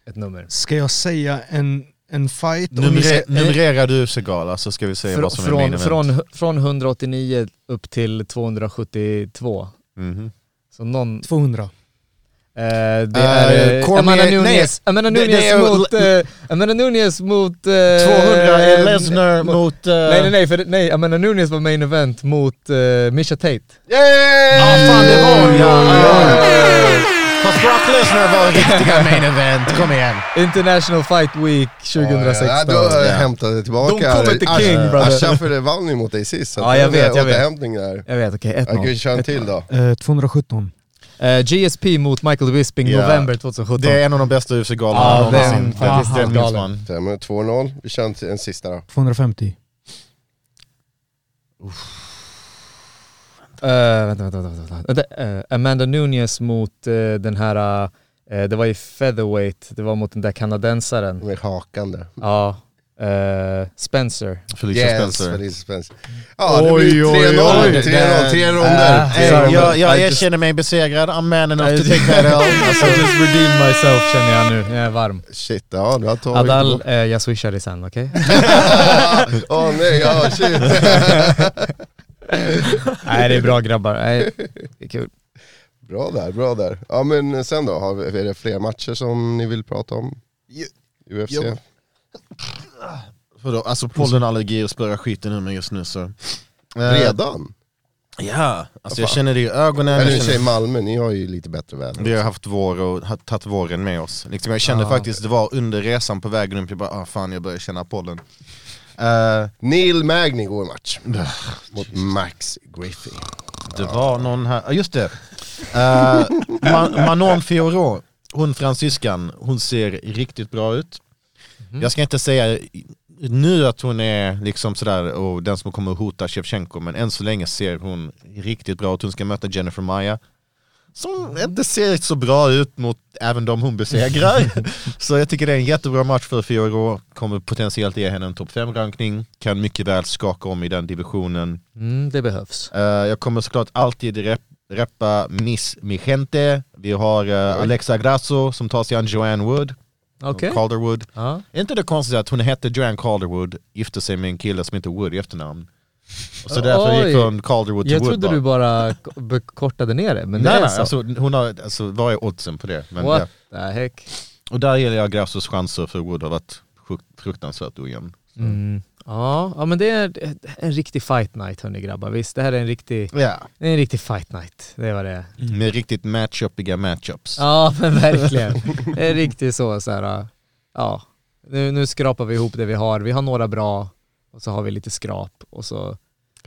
ett nummer. Ska jag säga en, en fight. Numre, eh, numrera du Segala så ska vi se vad som från, är main event. Från, från 189 upp till 272. Mm. Så någon... 200. Uh, eh, eh, det är uh, Amanda Nunez, Amanda Nunez mot... Amanda Nunez mot... 200 är Lesnar mot... nej nej nej, för, nej Amanda Nunez var main event mot Misha Tate. Yay! Ja fan det var ja. Fast Brock Lesnar var riktiga main event, kom igen. International Fight Week 2016. Ja, då har jag hämtat tillbaka. De kommer till King, Asha- brother. Asha vann ju mot dig sist. så Ja, jag det är vet, jag vet. Där. Jag vet, okej, ju 1-0. köra en till då. Eh, 217. Eh, GSP mot Michael Bisping, Ja. november 2017. Det är en av de bästa UFC-galorna Ja, den- någonsin. faktiskt Den den minns man. Stämmer, 2-0. Vi kör en, en sista då. 250. Eh, vänta, vänta, vänta. vänta. vänta. Eh, Amanda Nunes mot eh, den här, eh, det var i featherweight, det var mot den där kanadensaren. Med hakande. Ja, eh, Spencer. Felicia Yes, Spencer. Felicia Spencer. Ja, det Oj, blir oj, 3-0. oj. 3-0, tre ronder. Jag, jag erkänner mig besegrad, I'm man enough I to just- take that L. Alltså, just redeem myself känner jag nu, jag är varm. Shit, ja du har tagit... Adal, eh, jag swishar dig sen, okej? Åh nej, ja shit. Nej det är bra grabbar, Nej, det är kul. Bra där, bra där. Ja men sen då, har vi, är det fler matcher som ni vill prata om? UFC? jo. För då, alltså pollenallergi och spöra skiten ur mig just nu så. Eh, Redan? Ja, alltså jag känner det i ögonen. Eller jag i känner- Malmö, ni har ju lite bättre väder. Vi har haft vår och tagit våren med oss. Liksom jag kände Ah, faktiskt, det var under resan på vägen upp, jag bara ah, fan jag börjar känna pollen. Eh, Neil Magny går i match. Mot Max Griffey. det var någon här, ah, just det. Uh, Man, Manon Fiorot, hon fransyskan, hon ser riktigt bra ut. Jag ska inte säga nu att hon är liksom sådär och den som kommer att hota Shevchenko men än så länge ser hon riktigt bra ut. Hon ska möta Jennifer Maya. Som inte ser så bra ut mot även de hon besegrar. så jag tycker det är en jättebra match för Fiorot. Kommer potentiellt ge henne en topp 5-rankning. Kan mycket väl skaka om i den divisionen. Mm, det behövs. Eh, jag kommer såklart alltid rep reppa Miss Migente. Vi har eh, Alexa Grasso som tar sig an Joanne Wood. Okej. Calderwood. Ja. Är inte det konstigt att hon hette Joanne Calderwood, gifte sig med en kille som heter Wood i efternamn? Så därför Oj. gick hon Calderwood till Jag Wood trodde bara. du bara k- kortade ner det, men det Nej är nej, så. alltså, hon har, alltså, vad är oddsen på det? Men, What the heck? Och där gillar jag Grassos chanser för Wood har varit frukt- fruktansvärt ojämn. Mm. Ja, ja, men det är en riktig fight night hörni grabbar. Visst, det här är en riktig, Ja. det är en riktig fight night. Det vad det är. Med riktigt matchupiga matchups. Ja, men verkligen. Det är riktigt så, så här, ja. Nu, nu skrapar vi ihop det vi har. Vi har några bra och så har vi lite skrap och så...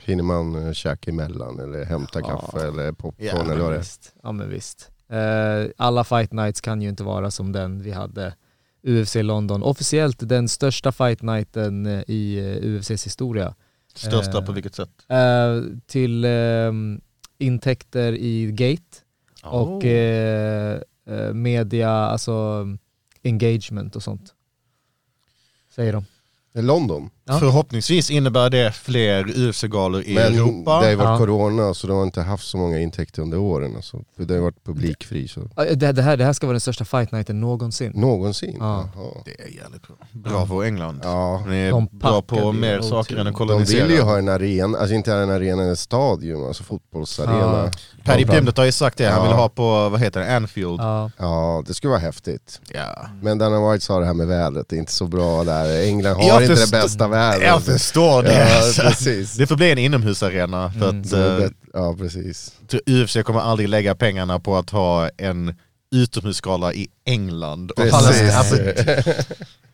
Hinner man uh, käka emellan eller hämta Ja. kaffe eller popcorn Ja, eller vad det är? Visst. Ja men visst. Eh, alla fight nights kan ju inte vara som den vi hade UFC London. Officiellt den största fight nighten eh, i eh, UFCs historia. Största Eh, på vilket sätt? Eh, till ehm, intäkter i gate och Oh. eh, eh, media, alltså engagement och sånt. Säger de. Eh, London. Ja. Förhoppningsvis innebär det fler UFC-galor i Men Europa. det har ju varit Ja. corona så de har inte haft så många intäkter under åren. Alltså. För det har varit publikfri så. Det, det, här, det här ska vara den största fight nighten någonsin. Någonsin. Ja. Det är jävligt bra. Bra för England. Ja. Ni är De bra på mer saker än att De kolonisera. vill ju ha en arena, alltså inte en arena, en stadion, alltså fotbollsarena. Paddy Ja. Pimlet har ju sagt det, han vill ha på, vad heter det, Anfield. Ja. Ja, det skulle vara häftigt. Ja. Men Dana White sa det här med vädret, det är inte så bra där. England har inte det bästa vädret. Jag förstår det. Ja, precis. Det får bli en inomhusarena för Mm. att det eh, bättre- Ja, precis. UFC kommer aldrig lägga pengarna på att ha en utomhusgala i England. Precis. alltså,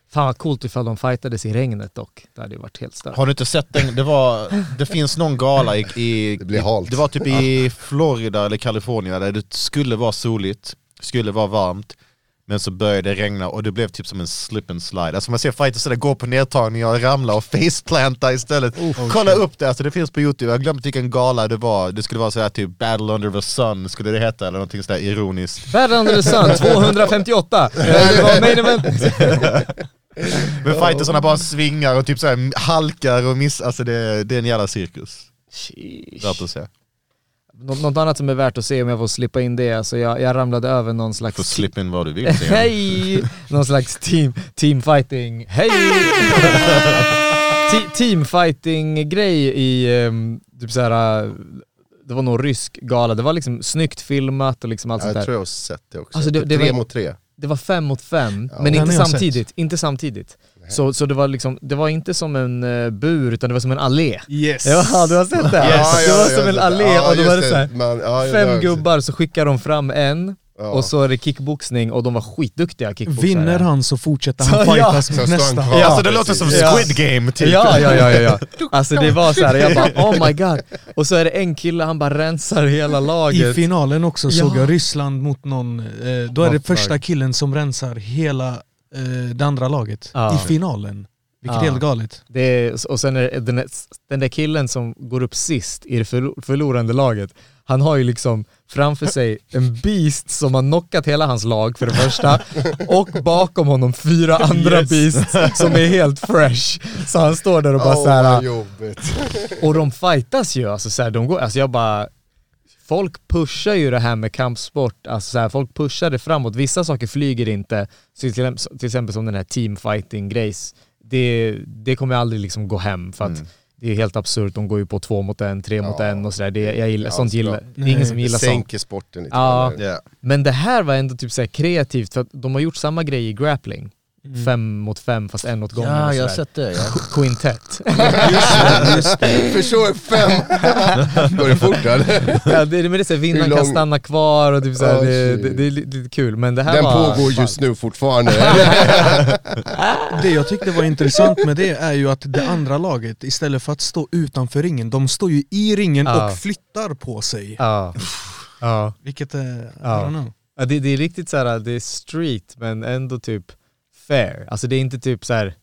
Fan vad coolt ifall de fightades i regnet dock. Det hade ju varit helt stört. har du inte sett den? Det, var, det finns någon gala i, i Det blir halt. Det var typ i Florida eller Kalifornien där det skulle vara soligt, skulle vara varmt men så började det regna och det blev typ som en slip and slide. Alltså man ser fighters sådär gå på nedtagningar och ramla och faceplanta istället. Kolla upp det, alltså det finns på youtube, jag har glömt vilken gala det var. Det skulle vara sådär typ battle under the sun skulle det heta eller någonting sådär ironiskt. Battle under the sun 258. Eh, Det var main event. Men fightersarna bara svingar och typ såhär halkar och missar, alltså det, det är en jävla cirkus. Värt att se. Nå- något annat som är värt att se om jag får slippa in det, alltså jag, jag ramlade över någon slags... Får slippa in vad du vill. jag. Hej! Någon slags team, teamfighting, hej! Te- teamfighting grej i um, typ såhär det var någon rysk gala, det var liksom snyggt filmat och liksom allt sånt Jag där. tror jag har sett det också. Alltså, det- det tre var- mot tre. Det var fem mot fem, Ja. men inte jag samtidigt. Inte samtidigt. Så, så det var liksom, det var inte som en eh, bur utan det var som en allé. Yes! Ja, du har sett det? Ja, det ja, var ja, som en ja, allé ja, och då var det det. så här, Man- ja, det fem var- gubbar så skickar de fram en Ja. och så är det kickboxning och de var skitduktiga kickboxare. Vinner han så fortsätter Så, han ja. fightas Så mot nästa. Ja. Alltså det låter som Ja. Squid Game typ. Ja, ja, ja, ja, ja. Alltså det var så här, jag bara oh my god. Och så är det en kille, han bara rensar hela I laget. finalen också Ja. såg jag Ryssland mot någon, eh, då är det första killen som rensar hela eh, det andra laget Ja. i finalen. Vilket Ja. är helt galet. Det är, och sen är det den, den där killen som går upp sist i det förlo- förlorande laget, han har ju liksom framför sig en beast som har knockat hela hans lag för det första, och bakom honom fyra andra Yes. beasts som är helt fresh. Så han står där och bara Åh, så här. vad jobbigt. och de fightas ju, alltså, så här, de går, alltså jag bara Folk pushar ju det här med kampsport, alltså så här, folk pushar det framåt. Vissa saker flyger inte, så till, till exempel som den här teamfighting grejs det, det kommer aldrig liksom gå hem för att Mm. det är helt absurt. De går ju på två mot en, tre mot Ja. en och sådär. Det, jag gillar, Ja, sånt så gillar, det är ingen som gillar sånt. sänker sporten lite. Ja. Ja. Men det här var ändå typ så här kreativt för att de har gjort samma grej i grappling. Fem mot fem fast en åt gången Ja, och jag har sett det. Ja. Quintett. Förstår fem. Går det fort eller? ja, det, men det är så här, vinnaren kan stanna kvar och typ så här, Oh, det, det, det är lite kul. Men det här Den var... pågår just nu fortfarande. Det jag tyckte var intressant med det är ju att det andra laget, istället för att stå utanför ringen, de står ju i ringen Ja. och flyttar på sig. Ja. ja. Vilket är, I Ja. don't know. Ja, det, det är riktigt så här, det är street men ändå typ fair. Alltså det är inte typ så här.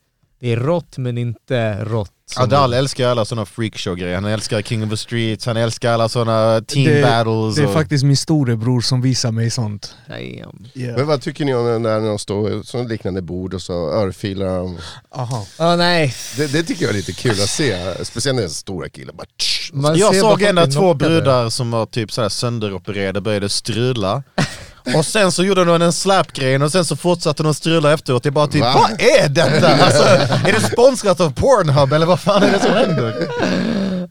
det är rått men inte rått. Adal älskar alla sådana freakshow-grejer. Han älskar King of the Streets, han älskar alla sådana team Det- battles. Det är och... faktiskt min storebror som visar mig sånt. Damn. Yeah. Men vad tycker ni om när de står som liknande bord och så örfilar de? Aha. Ja nej. Det, det tycker jag är lite kul att se, speciellt när det är stora killar bara. Man jag ser såg ändå två brudar som var typ sådär sönderopererade, började strula. Och sen så gjorde de en slap-grejen och sen så fortsatte de strula efteråt. Det är bara typ, Va? vad är detta? Alltså, är det sponsrat av Pornhub eller vad fan är det som händer?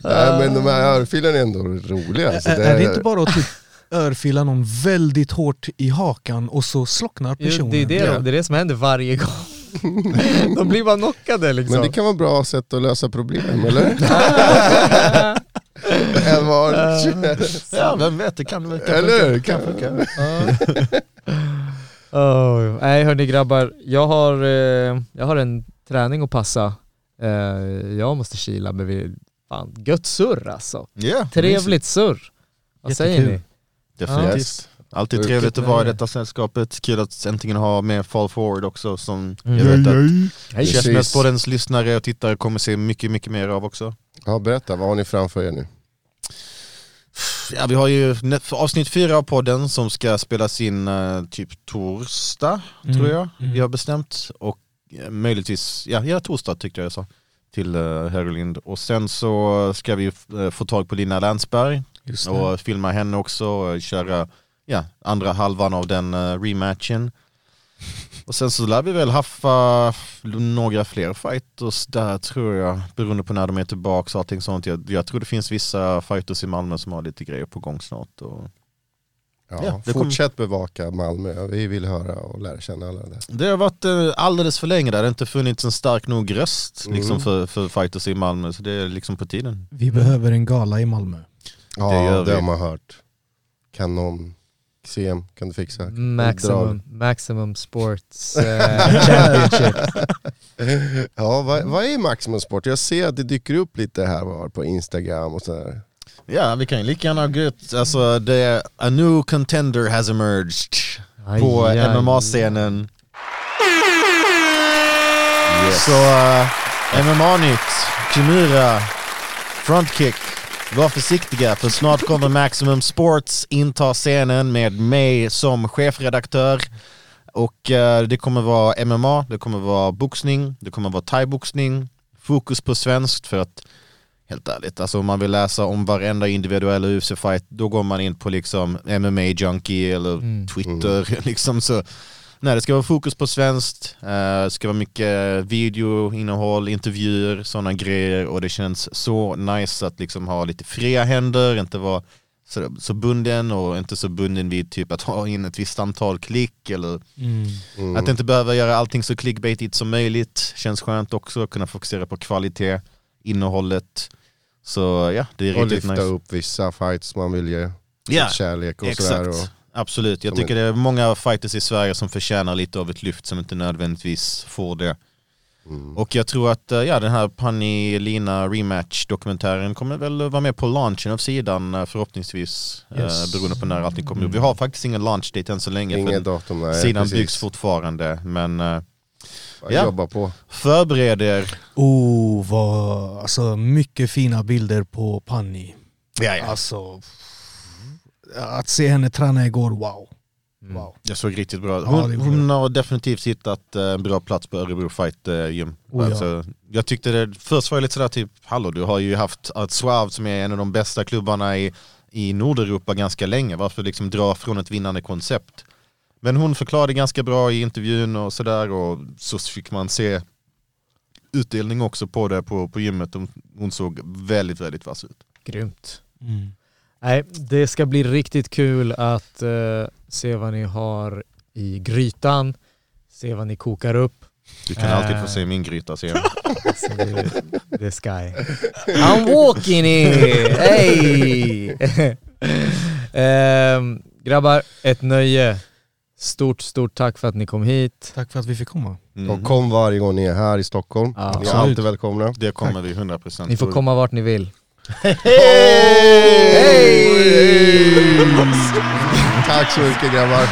Nej men de här örfilarna är ändå roliga. Alltså, Är, är det inte bara att typ örfila någon väldigt hårt i hakan och så slocknar Jo, personen? det, är det, det är det som händer varje gång. De blir bara knockade liksom. Men det kan vara ett bra sätt att lösa problem, eller? Var. Ja, vem vet, det kan väl Eller hur? Kan Oh, nej hörni grabbar, jag har, eh, jag har en träning att passa. Eh, jag måste kila men vi, fan gött surr alltså. Ja, Trevligt surr. Vad säger Jättekul. ni? Definitivt. Yes. Alltid trevligt att vara i detta sällskapet. Kul att äntligen ha med Fall Forward också som jag Mm. vet att. Chessmässpoddens lyssnare och tittare kommer se mycket, mycket mer av också. Ja, berätta, vad har ni framför er nu? Ja, vi har ju avsnitt fyra av podden som ska spelas in eh, typ torsdag, Mm. tror jag Mm. vi har bestämt. Och eh, möjligtvis, ja, ja torsdag tyckte jag jag sa, till uh, Herolind. Och sen så ska vi få tag på Lina Länsberg och filma henne också och köra ja, andra halvan av den eh, rematchen. Och sen så lär vi väl haffa några fler fighters där tror jag, beroende på när de är tillbaka och allting sånt. Jag, jag tror det finns vissa fighters i Malmö som har lite grejer på gång snart. Och Ja, Ja, det fortsätt bevaka Malmö, vi vill höra och lära känna alla där. det har varit eh, alldeles för länge där, det har inte funnits en stark nog röst Mm. liksom, för, för fighters i Malmö, så det är liksom på tiden. Vi behöver en gala i Malmö. Ja, Det det, vi. har man hört. Kan någon, CM, kan du fixa? Maximum, maximum sports eh, championship. Ja, vad, vad är Maximum Sport? Jag ser att det dyker upp lite här var på Instagram och sådär. Ja, vi kan ju lika gärna gå ut, alltså det a new contender has emerged på Aj, aj. MMA-scenen. Så uh, MMA-nytt, Kimura, frontkick. Var försiktiga för snart kommer Maximum Sports inta scenen med mig som chefredaktör. Och eh, det kommer vara MMA, det kommer vara boxning, det kommer vara thaiboxning, fokus på svenskt för att helt ärligt, alltså om man vill läsa om varenda individuell UFC-fight då går man in på liksom MMA Junkie eller Mm. Twitter liksom så Nej det ska vara fokus på svenskt, eh, det ska vara mycket videoinnehåll, intervjuer, sådana grejer och det känns så nice att liksom ha lite fria händer, inte vara så, så bunden och inte så bunden vid typ att ha in ett visst antal klick eller Mm. Mm. att inte behöva göra allting så clickbaitigt som möjligt. Känns skönt också, kunna fokusera på kvalitet, innehållet. Så ja, det är Och riktigt lyfta nice. upp vissa fights man vill ge Ja, kärlek och sådär. Exakt, Och, absolut. Jag som tycker det är många fighters i Sverige som förtjänar lite av ett lyft som inte nödvändigtvis får det. mm. Och jag tror att eh, ja, den här Panny Lina rematch-dokumentären kommer väl vara med på launchen av sidan eh, förhoppningsvis. Yes. Eh, beroende på när allting kommer upp. Vi har faktiskt ingen launch date än så länge. Inget för datum, nej sidan precis. byggs fortfarande. Men eh, ja. Jobba på. förbered er. Oh, vad, alltså mycket fina bilder på Panni. Ja, ja. Alltså, att se henne träna igår, wow. wow. Det såg riktigt bra Hon, hon har definitivt hittat eh, en bra plats på Örebro Fight eh, Gym. Oh, ja. alltså, jag tyckte det, först var jag lite sådär typ, hallå du har ju haft att Suave som är en av de bästa klubbarna i, i Nordeuropa ganska länge, varför liksom dra från ett vinnande koncept? Men hon förklarade ganska bra i intervjun och sådär och så fick man se utdelning också på det på, på gymmet. Hon, hon såg väldigt, väldigt vass ut. Grymt. Mm. Nej, det ska bli riktigt kul att eh, se vad ni har i grytan, se vad ni kokar upp. Du kan Äh. alltid få se min gryta sen. Så det, det ska jag. I'm walking here! Hey! Ehm, grabbar, ett nöje. Stort, stort tack för att ni kom hit. Tack för att vi fick komma. Mm. Och kom varje gång ni är här i Stockholm. Ja, ni är alltid välkomna. Det kommer vi 100% Ni får komma vart ni vill. Hej! Tack så mycket grabbar.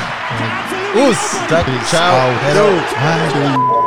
Us! Tack, ciao! Ciao. Hejdå! Hej.